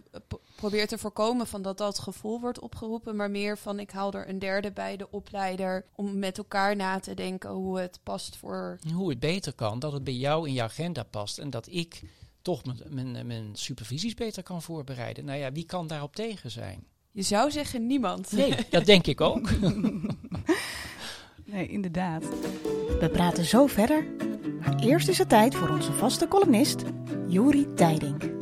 probeert te voorkomen van dat dat gevoel wordt opgeroepen. Maar meer van ik haal er een derde bij de opleider. Om met elkaar na te denken hoe het past voor... Hoe het beter kan. Dat het bij jou in je agenda past. En dat ik toch mijn, mijn, mijn supervisies beter kan voorbereiden. Nou ja, wie kan daarop tegen zijn? Je zou zeggen niemand. Nee, dat denk ik ook. nee, inderdaad. We praten zo verder maar eerst is het tijd voor onze vaste columnist, Juri Tijding.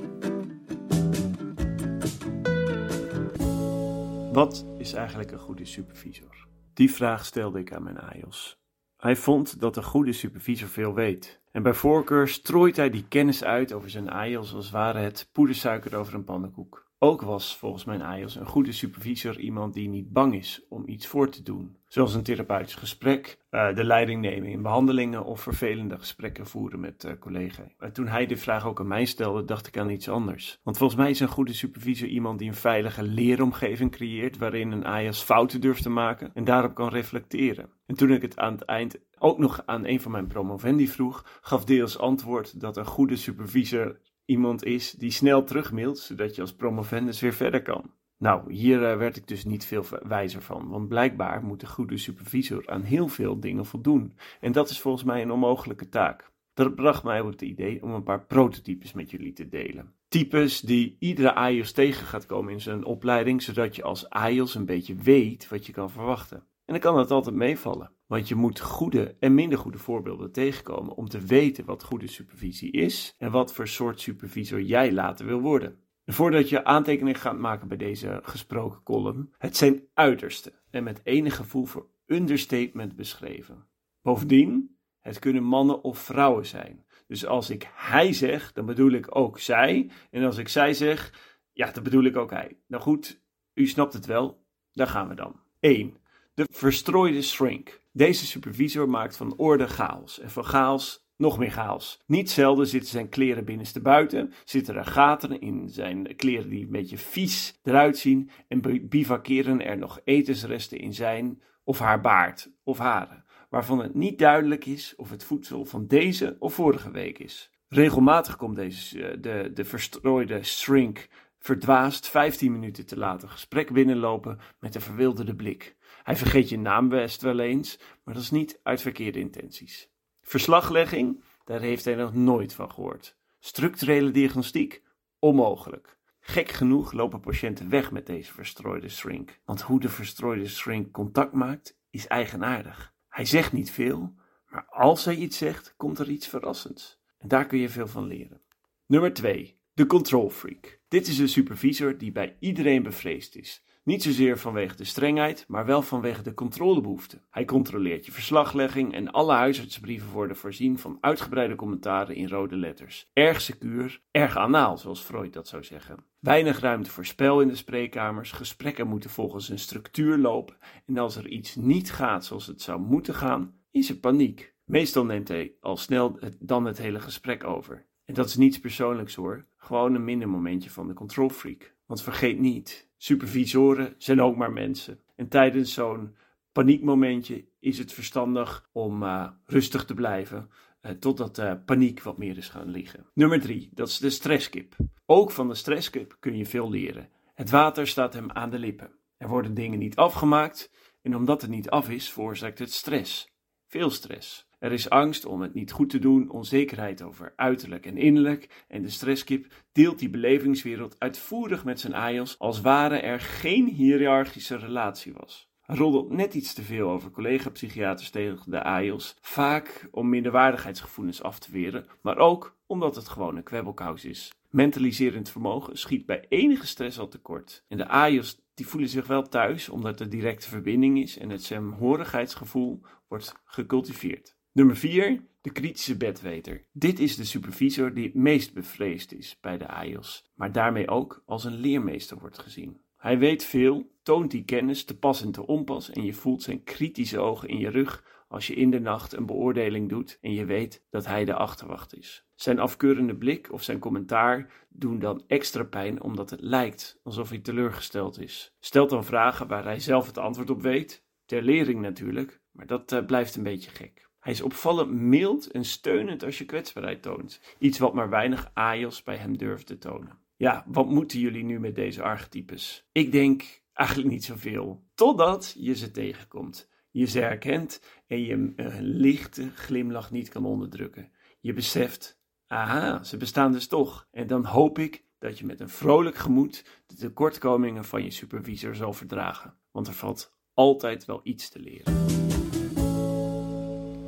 Wat is eigenlijk een goede supervisor? Die vraag stelde ik aan mijn AIOS. Hij vond dat een goede supervisor veel weet. En bij voorkeur strooit hij die kennis uit over zijn AIOS als ware het poedersuiker over een pannenkoek. Ook was volgens mijn AIOS een goede supervisor iemand die niet bang is om iets voor te doen. Zoals een therapeutisch gesprek, uh, de leiding nemen in behandelingen of vervelende gesprekken voeren met uh, collega's. toen hij de vraag ook aan mij stelde, dacht ik aan iets anders. Want volgens mij is een goede supervisor iemand die een veilige leeromgeving creëert waarin een AIOS fouten durft te maken en daarop kan reflecteren. En toen ik het aan het eind ook nog aan een van mijn promovendi vroeg, gaf deels antwoord dat een goede supervisor iemand is die snel terugmailt, zodat je als promovendus weer verder kan. Nou, hier uh, werd ik dus niet veel wijzer van, want blijkbaar moet de goede supervisor aan heel veel dingen voldoen. En dat is volgens mij een onmogelijke taak. Dat bracht mij op het idee om een paar prototypes met jullie te delen. Types die iedere AIOS tegen gaat komen in zijn opleiding, zodat je als AIOS een beetje weet wat je kan verwachten. En dan kan dat altijd meevallen. Want je moet goede en minder goede voorbeelden tegenkomen om te weten wat goede supervisie is en wat voor soort supervisor jij later wil worden. En voordat je aantekeningen gaat maken bij deze gesproken column, het zijn uiterste en met enig gevoel voor understatement beschreven. Bovendien, het kunnen mannen of vrouwen zijn. Dus als ik hij zeg, dan bedoel ik ook zij. En als ik zij zeg, ja, dan bedoel ik ook hij. Nou goed, u snapt het wel. Daar gaan we dan. 1. De verstrooide shrink. Deze supervisor maakt van orde chaos en van chaos nog meer chaos. Niet zelden zitten zijn kleren binnenste buiten, zitten er gaten in zijn kleren die een beetje vies eruit zien en bivakeren er nog etensresten in zijn of haar baard of haren, waarvan het niet duidelijk is of het voedsel van deze of vorige week is. Regelmatig komt deze, eh, de, de verstrooide shrink verdwaasd 15 minuten te laten gesprek binnenlopen met een verwilderde blik. Hij vergeet je naam best wel eens, maar dat is niet uit verkeerde intenties. Verslaglegging, daar heeft hij nog nooit van gehoord. Structurele diagnostiek, onmogelijk. Gek genoeg lopen patiënten weg met deze verstrooide shrink, want hoe de verstrooide shrink contact maakt, is eigenaardig. Hij zegt niet veel, maar als hij iets zegt, komt er iets verrassends. En daar kun je veel van leren. Nummer 2. De control freak. Dit is een supervisor die bij iedereen bevreesd is. Niet zozeer vanwege de strengheid, maar wel vanwege de controlebehoefte. Hij controleert je verslaglegging en alle huisartsbrieven worden voorzien van uitgebreide commentaren in rode letters. Erg secuur, erg anaal, zoals Freud dat zou zeggen. Weinig ruimte voor spel in de spreekkamers, gesprekken moeten volgens een structuur lopen en als er iets niet gaat zoals het zou moeten gaan, is er paniek. Meestal neemt hij al snel dan het hele gesprek over. En dat is niets persoonlijks hoor, gewoon een minder momentje van de controlfreak. Want vergeet niet, supervisoren zijn ook maar mensen. En tijdens zo'n paniekmomentje is het verstandig om uh, rustig te blijven. Uh, totdat de paniek wat meer is gaan liggen. Nummer drie, dat is de stresskip. Ook van de stresskip kun je veel leren. Het water staat hem aan de lippen. Er worden dingen niet afgemaakt en omdat het niet af is, veroorzaakt het stress. Veel stress. Er is angst om het niet goed te doen, onzekerheid over uiterlijk en innerlijk en de stresskip deelt die belevingswereld uitvoerig met zijn AIOS als ware er geen hiërarchische relatie was. Roddelt net iets te veel over collega-psychiaters tegen de AIOS, vaak om minderwaardigheidsgevoelens af te weren, maar ook omdat het gewoon een kwebbelkous is. Mentaliserend vermogen schiet bij enige stress al tekort. En de AIOS die voelen zich wel thuis omdat er directe verbinding is en het saamhorigheidsgevoel wordt gecultiveerd. Nummer 4. De kritische bedweter. Dit is de supervisor die het meest bevreesd is bij de AIOS, maar daarmee ook als een leermeester wordt gezien. Hij weet veel, toont die kennis te pas en te onpas en je voelt zijn kritische ogen in je rug als je in de nacht een beoordeling doet en je weet dat hij de achterwacht is. Zijn afkeurende blik of zijn commentaar doen dan extra pijn omdat het lijkt alsof hij teleurgesteld is. Stelt dan vragen waar hij zelf het antwoord op weet, ter lering natuurlijk, maar dat uh, blijft een beetje gek. Hij is opvallend mild en steunend als je kwetsbaarheid toont. Iets wat maar weinig AIOS bij hem durft te tonen. Ja, wat moeten jullie nu met deze archetypes? Ik denk eigenlijk niet zoveel. Totdat je ze tegenkomt. Je ze herkent en je een lichte glimlach niet kan onderdrukken. Je beseft, aha, ze bestaan dus toch. En dan hoop ik dat je met een vrolijk gemoed de tekortkomingen van je supervisor zal verdragen. Want er valt altijd wel iets te leren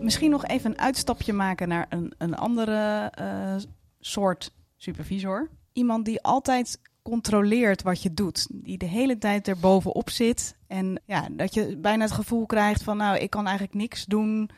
misschien nog even een uitstapje maken naar een, een andere uh, soort supervisor. Iemand die altijd controleert wat je doet. Die de hele tijd er bovenop zit. En ja, dat je bijna het gevoel krijgt van nou, ik kan eigenlijk niks doen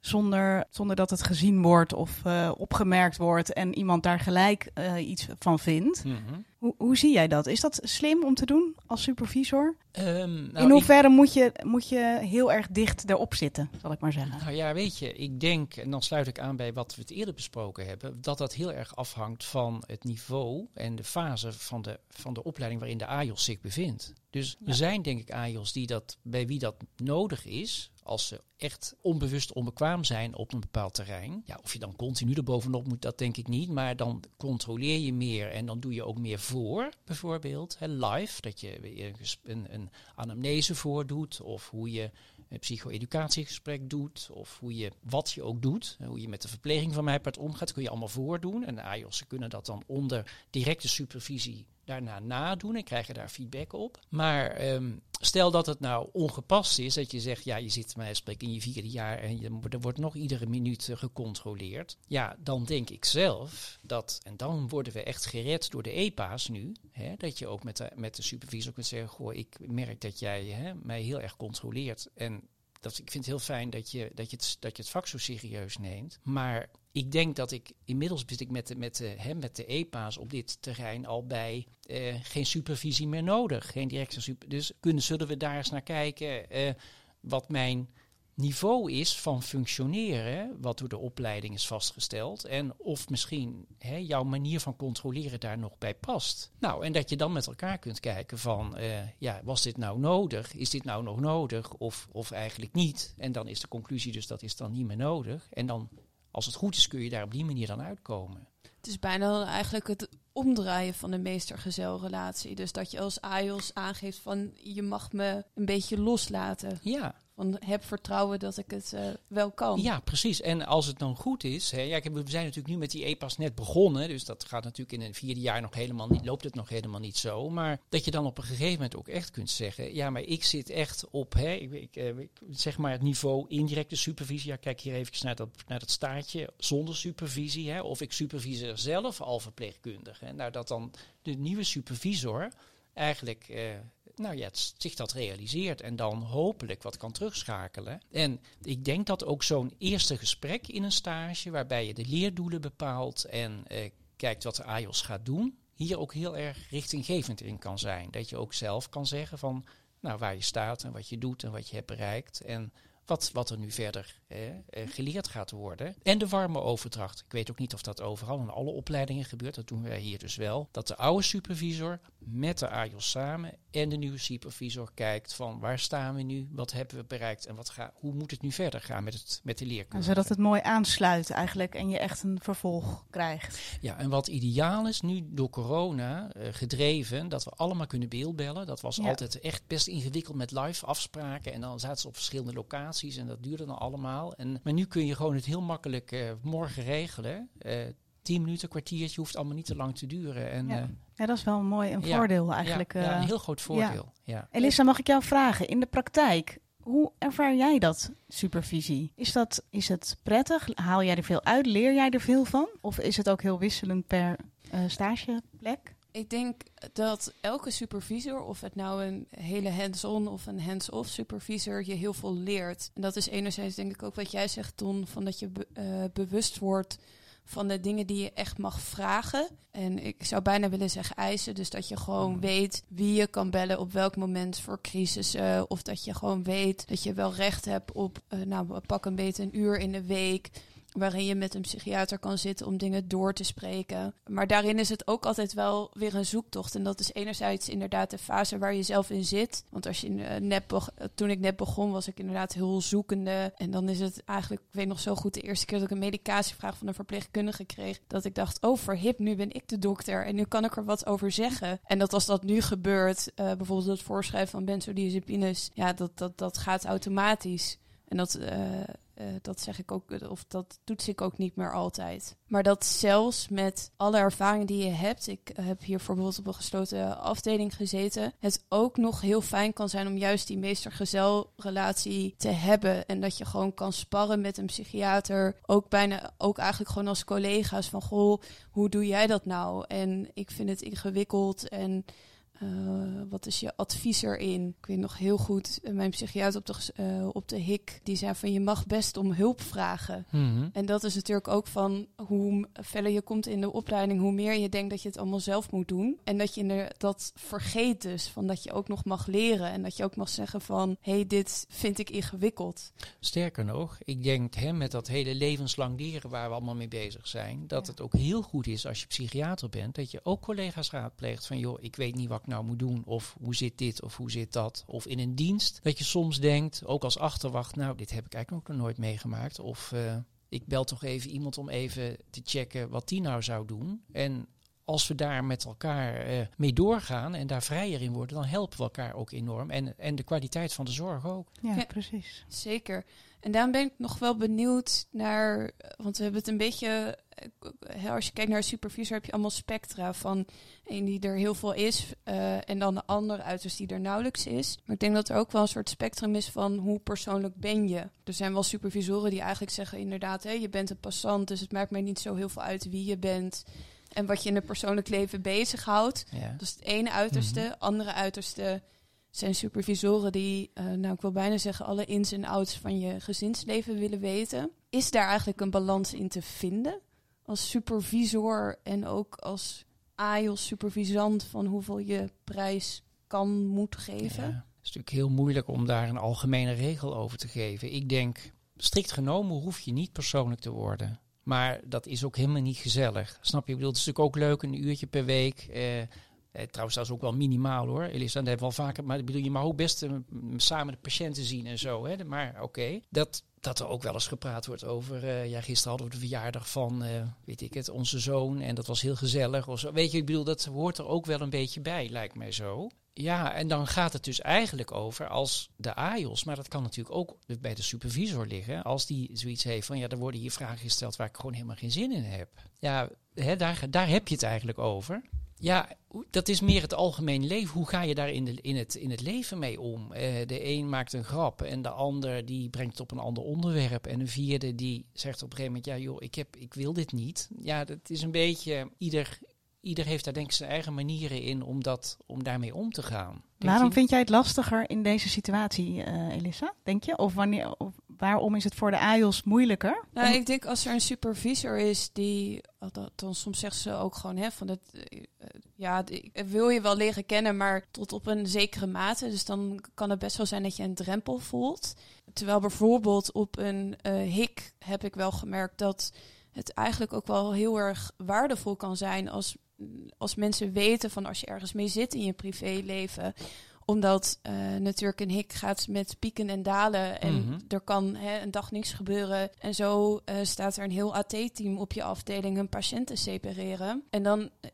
zonder, zonder dat het gezien wordt of uh, opgemerkt wordt en iemand daar gelijk uh, iets van vindt. Mm. Hoe, hoe zie jij dat? Is dat slim om te doen als supervisor? Um, nou, In hoeverre ik... moet, je, moet je heel erg dicht erop zitten, zal ik maar zeggen? Nou ja, weet je, ik denk, en dan sluit ik aan bij wat we het eerder besproken hebben, dat dat heel erg afhangt van het niveau en de fase van de, van de opleiding waarin de AJOS zich bevindt. Dus ja. er zijn denk ik AJOS die dat, bij wie dat nodig is, als ze echt onbewust onbekwaam zijn op een bepaald terrein. Ja, of je dan continu er bovenop moet, dat denk ik niet. Maar dan controleer je meer en dan doe je ook meer voor, bijvoorbeeld. Hè, live, dat je een, een anamnese voordoet of hoe je een psycho-educatiegesprek doet of hoe je, wat je ook doet, hoe je met de verpleging van mij part omgaat, kun je allemaal voordoen. En de AIOS'en kunnen dat dan onder directe supervisie daarna nadoen en krijgen daar feedback op. Maar um, stel dat het nou ongepast is, dat je zegt, ja, je zit mij spreken in je vierde jaar en je, er wordt nog iedere minuut uh, gecontroleerd. Ja, dan denk ik zelf dat, en dan worden we echt gered door de EPA's nu, hè, dat je ook met de, met de supervisor kunt zeggen, goh, ik merk dat jij hè, mij heel erg controleert en dat, ik vind het heel fijn dat je, dat, je het, dat je het vak zo serieus neemt. Maar ik denk dat ik inmiddels zit ik met de, met, de, hè, met de EPA's op dit terrein al bij uh, geen supervisie meer nodig. Geen directe super, dus kunnen, zullen we daar eens naar kijken uh, wat mijn niveau is van functioneren, wat door de opleiding is vastgesteld. En of misschien hè, jouw manier van controleren daar nog bij past. Nou, en dat je dan met elkaar kunt kijken van, uh, ja, was dit nou nodig? Is dit nou nog nodig? Of, of eigenlijk niet? En dan is de conclusie dus dat is dan niet meer nodig. En dan, als het goed is, kun je daar op die manier dan uitkomen. Het is bijna eigenlijk het omdraaien van de meester-gezel-relatie. Dus dat je als AIOS aangeeft van je mag me een beetje loslaten. Ja, Heb vertrouwen dat ik het eh, wel kan. Ja, precies. En als het dan goed is. Hè, ja, we zijn natuurlijk nu met die e-pas net begonnen. Dus dat gaat natuurlijk in het vierde jaar nog helemaal niet. Loopt het nog helemaal niet zo. Maar dat je dan op een gegeven moment ook echt kunt zeggen. Ja, maar ik zit echt op. Hè, ik, eh, zeg maar het niveau indirecte supervisie. Ja, kijk hier even naar dat, naar dat staartje. Zonder supervisie. Hè, of ik superviseer zelf al verpleegkundige. Nou, dat dan de nieuwe supervisor eigenlijk uh, nou ja, zich dat realiseert en dan hopelijk wat kan terugschakelen. En ik denk dat ook zo'n eerste gesprek in een stage, waarbij je de leerdoelen bepaalt en uh, kijkt wat de AIOS gaat doen, hier ook heel erg richtinggevend in kan zijn. Dat je ook zelf kan zeggen van nou, waar je staat en wat je doet en wat je hebt bereikt. En wat, wat er nu verder eh, geleerd gaat worden. En de warme overdracht. Ik weet ook niet of dat overal in alle opleidingen gebeurt. Dat doen wij hier dus wel. Dat de oude supervisor met de AJOS samen en de nieuwe supervisor kijkt van waar staan we nu, wat hebben we bereikt en wat ga, hoe moet het nu verder gaan met, het, met de leerkunde. Zodat het mooi aansluit eigenlijk en je echt een vervolg krijgt. Ja, en wat ideaal is nu door corona uh, gedreven, dat we allemaal kunnen beeldbellen. Dat was ja. altijd echt best ingewikkeld met live afspraken en dan zaten ze op verschillende locaties en dat duurde dan allemaal. En, maar nu kun je gewoon het heel makkelijk uh, morgen regelen. Uh, tien minuten, kwartiertje hoeft allemaal niet te lang te duren. En, ja. Ja, dat is wel een mooi een ja, voordeel eigenlijk. Ja, ja, een heel groot voordeel. Ja. Elisa, mag ik jou vragen, in de praktijk, hoe ervaar jij dat, supervisie? Is, dat, is het prettig? Haal jij er veel uit? Leer jij er veel van? Of is het ook heel wisselend per uh, stageplek? Ik denk dat elke supervisor, of het nou een hele hands-on of een hands-off supervisor, je heel veel leert. En dat is enerzijds denk ik ook wat jij zegt, Ton, van dat je be uh, bewust wordt van de dingen die je echt mag vragen. En ik zou bijna willen zeggen eisen. Dus dat je gewoon weet wie je kan bellen op welk moment voor crisissen. Of dat je gewoon weet dat je wel recht hebt op, uh, nou pak een beetje een uur in de week waarin je met een psychiater kan zitten om dingen door te spreken. Maar daarin is het ook altijd wel weer een zoektocht. En dat is enerzijds inderdaad de fase waar je zelf in zit. Want als je uh, net toen ik net begon, was ik inderdaad heel zoekende. En dan is het eigenlijk, ik weet nog zo goed, de eerste keer dat ik een medicatievraag van een verpleegkundige kreeg, dat ik dacht, oh verhip, nu ben ik de dokter en nu kan ik er wat over zeggen. En dat als dat nu gebeurt, uh, bijvoorbeeld het voorschrijven van benzodiazepines, ja, dat, dat, dat gaat automatisch. En dat, uh, uh, dat zeg ik ook, of dat toets ik ook niet meer altijd. Maar dat zelfs met alle ervaringen die je hebt, ik heb hier bijvoorbeeld op een gesloten afdeling gezeten, het ook nog heel fijn kan zijn om juist die meester-gezel-relatie te hebben. En dat je gewoon kan sparren met een psychiater, ook bijna, ook eigenlijk gewoon als collega's van, goh, hoe doe jij dat nou? En ik vind het ingewikkeld en uh, wat is je advies erin? Ik weet nog heel goed, uh, mijn psychiater op de, uh, op de HIK, die zei van je mag best om hulp vragen. Mm -hmm. En dat is natuurlijk ook van hoe verder je komt in de opleiding, hoe meer je denkt dat je het allemaal zelf moet doen. En dat je dat vergeet dus, van dat je ook nog mag leren en dat je ook mag zeggen van hé, hey, dit vind ik ingewikkeld. Sterker nog, ik denk hè, met dat hele levenslang leren waar we allemaal mee bezig zijn, dat ja. het ook heel goed is als je psychiater bent, dat je ook collega's raadpleegt van joh, ik weet niet wat ik nou moet doen. Of hoe zit dit of hoe zit dat. Of in een dienst dat je soms denkt, ook als achterwacht, nou dit heb ik eigenlijk nog nooit meegemaakt. Of uh, ik bel toch even iemand om even te checken wat die nou zou doen. En als we daar met elkaar uh, mee doorgaan en daar vrijer in worden, dan helpen we elkaar ook enorm. En, en de kwaliteit van de zorg ook. Ja, ja precies. Zeker. En daarom ben ik nog wel benieuwd naar, want we hebben het een beetje, als je kijkt naar een supervisor heb je allemaal spectra van een die er heel veel is uh, en dan de andere uiterst die er nauwelijks is. Maar ik denk dat er ook wel een soort spectrum is van hoe persoonlijk ben je. Er zijn wel supervisoren die eigenlijk zeggen inderdaad, hé, je bent een passant, dus het maakt mij niet zo heel veel uit wie je bent. En wat je in het persoonlijk leven bezighoudt. Ja. Dat is het ene uiterste. Mm-hmm. Andere uiterste zijn supervisoren die, uh, nou ik wil bijna zeggen, alle ins en outs van je gezinsleven willen weten. Is daar eigenlijk een balans in te vinden? Als supervisor en ook als AIOS supervisant van hoeveel je prijs kan, moet geven? Het is natuurlijk heel moeilijk om daar een algemene regel over te geven. Ik denk, strikt genomen hoef je niet persoonlijk te worden. Maar dat is ook helemaal niet gezellig. Snap je? Ik bedoel, het is natuurlijk ook leuk, een uurtje per week. Eh, eh, trouwens, dat is ook wel minimaal hoor. Elisa, dat hebben we vaker. Maar bedoel, je mag ook best uh, samen de patiënten zien en zo. Hè? Maar oké, dat, dat er ook wel eens gepraat wordt over. Uh, ja, gisteren hadden we de verjaardag van, uh, weet ik het, onze zoon. En dat was heel gezellig. Of zo. Weet je, ik bedoel, dat hoort er ook wel een beetje bij, lijkt mij zo. Ja, en dan gaat het dus eigenlijk over als de AIOS, maar dat kan natuurlijk ook bij de supervisor liggen, als die zoiets heeft van ja, er worden hier vragen gesteld waar ik gewoon helemaal geen zin in heb. Ja, hè, daar, daar heb je het eigenlijk over. Ja, dat is meer het algemeen leven. Hoe ga je daar in, de, in, het, in het leven mee om? Eh, de een maakt een grap en de ander die brengt het op een ander onderwerp. En een vierde die zegt op een gegeven moment, ja joh, ik, heb, ik wil dit niet. Ja, dat is een beetje, ieder, ieder heeft daar denk ik zijn eigen manieren in om, dat, om daarmee om te gaan. Waarom vind jij het lastiger in deze situatie, uh, Elissa? Denk je? Of, wanneer, of waarom is het voor de AIOS moeilijker? Nou, ik denk als er een supervisor is die, dan soms zeggen ze ook gewoon hè, van het, ja, wil je wel leren kennen, maar tot op een zekere mate. Dus dan kan het best wel zijn dat je een drempel voelt. Terwijl bijvoorbeeld op een uh, hik heb ik wel gemerkt dat het eigenlijk ook wel heel erg waardevol kan zijn als als mensen weten van als je ergens mee zit in je privéleven, omdat uh, natuurlijk een hik gaat met pieken en dalen. En Mhm. er kan hè, een dag niks gebeuren. En zo eh, staat er een heel AT-team op je afdeling hun patiënten separeren. En dan eh,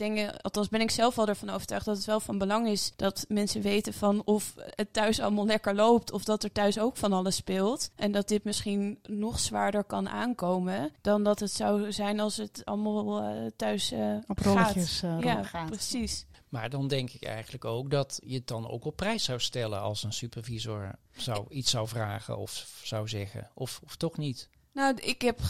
dingen, althans ben ik zelf wel ervan overtuigd dat het wel van belang is dat mensen weten van of het thuis allemaal lekker loopt of dat er thuis ook van alles speelt. En dat dit misschien nog zwaarder kan aankomen dan dat het zou zijn als het allemaal eh, thuis eh Op gaat. rolletjes eh, Ja, gaat. precies. Maar dan denk ik eigenlijk ook dat je het dan ook op prijs zou stellen als een supervisor zou, iets zou vragen of zou zeggen. Of, of toch niet. Nou, ik heb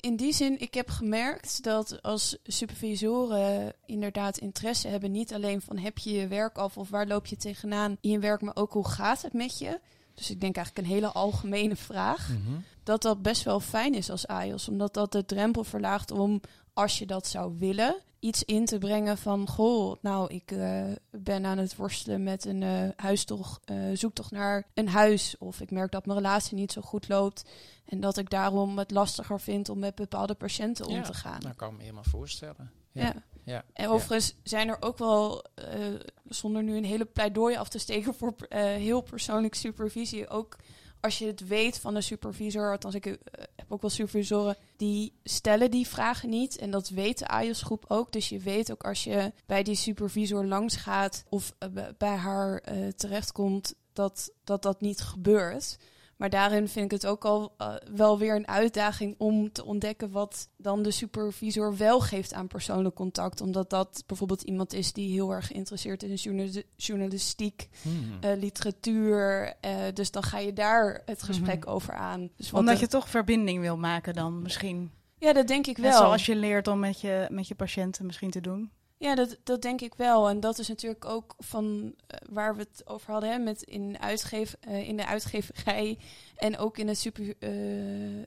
in die zin, ik heb gemerkt dat als supervisoren inderdaad interesse hebben, niet alleen van heb je je werk af of waar loop je tegenaan in je werk, maar ook hoe gaat het met je. Dus ik denk eigenlijk een hele algemene vraag. Dat dat best wel fijn is als AIOS, omdat dat de drempel verlaagt om, als je dat zou willen, iets in te brengen van, goh, nou, ik eh, ben aan het worstelen met een eh huistocht, eh zoektocht naar een huis. Of ik merk dat mijn relatie niet zo goed loopt. En dat ik daarom het lastiger vind om met bepaalde patiënten om te gaan. Dat kan ik me helemaal voorstellen. Ja. Ja. ja. En overigens zijn er ook wel, zonder nu een hele pleidooi af te steken voor heel persoonlijk supervisie, ook als je het weet van een supervisor, althans ik eh, heb ook wel supervisoren, die stellen die vragen niet. En dat weet de AIOS-groep ook. Dus je weet ook als je bij die supervisor langs gaat of eh, bij haar eh, terechtkomt, dat, dat dat niet gebeurt. Maar daarin vind ik het ook al eh, wel weer een uitdaging om te ontdekken wat dan de supervisor wel geeft aan persoonlijk contact. Omdat dat bijvoorbeeld iemand is die heel erg geïnteresseerd is in journali- journalistiek, Hmm. eh, literatuur. eh, dus dan ga je daar het gesprek Mhm. over aan. Dus Omdat je toch verbinding wil maken dan misschien. Ja, dat denk ik Net wel. zoals je leert om met je, met je patiënten misschien te doen. Ja, dat, dat denk ik wel. En dat is natuurlijk ook van eh, waar we het over hadden, hè, met in, uitgeef, eh, in de uitgeverij en ook in het, super, eh,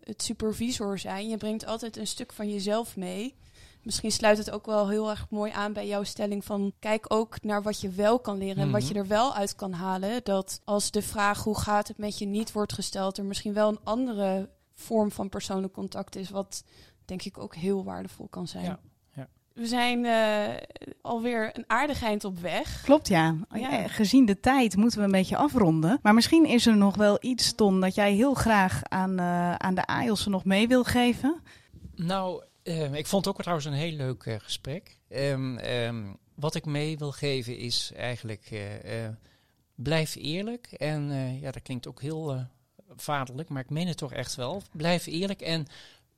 het supervisor zijn. Je brengt altijd een stuk van jezelf mee. Misschien sluit het ook wel heel erg mooi aan bij jouw stelling van kijk ook naar wat je wel kan leren en wat je Mhm. er wel uit kan halen. Dat als de vraag hoe gaat het met je niet wordt gesteld, er misschien wel een andere vorm van persoonlijk contact is, wat denk ik ook heel waardevol kan zijn. Ja. We zijn eh, alweer een aardig eind op weg. Klopt, ja. Ja. Eh, Gezien de tijd moeten we een beetje afronden. Maar misschien is er nog wel iets, Ton, dat jij heel graag aan, eh, aan de AIOS nog mee wil geven. Nou, ehm, ik vond het ook trouwens een heel leuk eh, gesprek. Ehm, ehm, wat ik mee wil geven is eigenlijk, eh, eh, blijf eerlijk. En eh, ja, dat klinkt ook heel vaderlijk, maar ik meen het toch echt wel. Blijf eerlijk en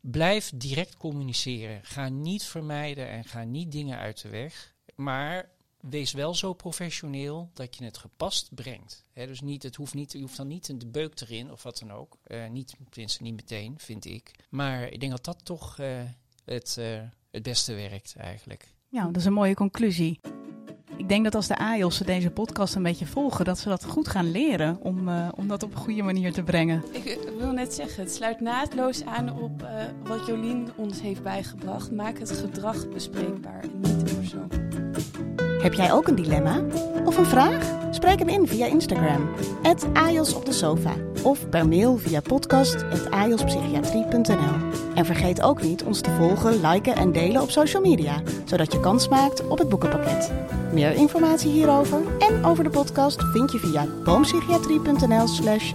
blijf direct communiceren. Ga niet vermijden en ga niet dingen uit de weg. Maar wees wel zo professioneel dat je het gepast brengt. Dus niet, het hoeft niet, je hoeft dan niet de beuk erin of wat dan ook. Eh, niet, tenminste niet meteen, vind ik. Maar ik denk dat dat toch eh, het, eh, het beste werkt eigenlijk. Ja, dat is een mooie conclusie. Ik denk dat als de AIOS deze podcast een beetje volgen, dat ze dat goed gaan leren om, eh, om dat op een goede manier te brengen. Ik eh, wil net zeggen, het sluit naadloos aan op eh, wat Jolien ons heeft bijgebracht. Maak het gedrag bespreekbaar en niet de persoon. Heb jij ook een dilemma? Of een vraag? Spreek hem in via Instagram. @ajos op de sofa. Of per mail via podcast.ajospsychiatrie.nl En vergeet ook niet ons te volgen, liken en delen op social media. Zodat je kans maakt op het boekenpakket. Meer informatie hierover en over de podcast vind je via boompsychiatrie.nl slash.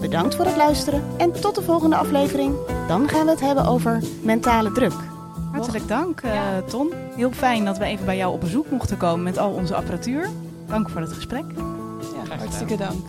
Bedankt voor het luisteren en tot de volgende aflevering. Dan gaan we het hebben over mentale druk. Hartelijk dank, eh, Ja. Ton. Heel fijn dat we even bij jou op bezoek mochten komen met al onze apparatuur. Dank voor het gesprek. Ja, hartstikke dank.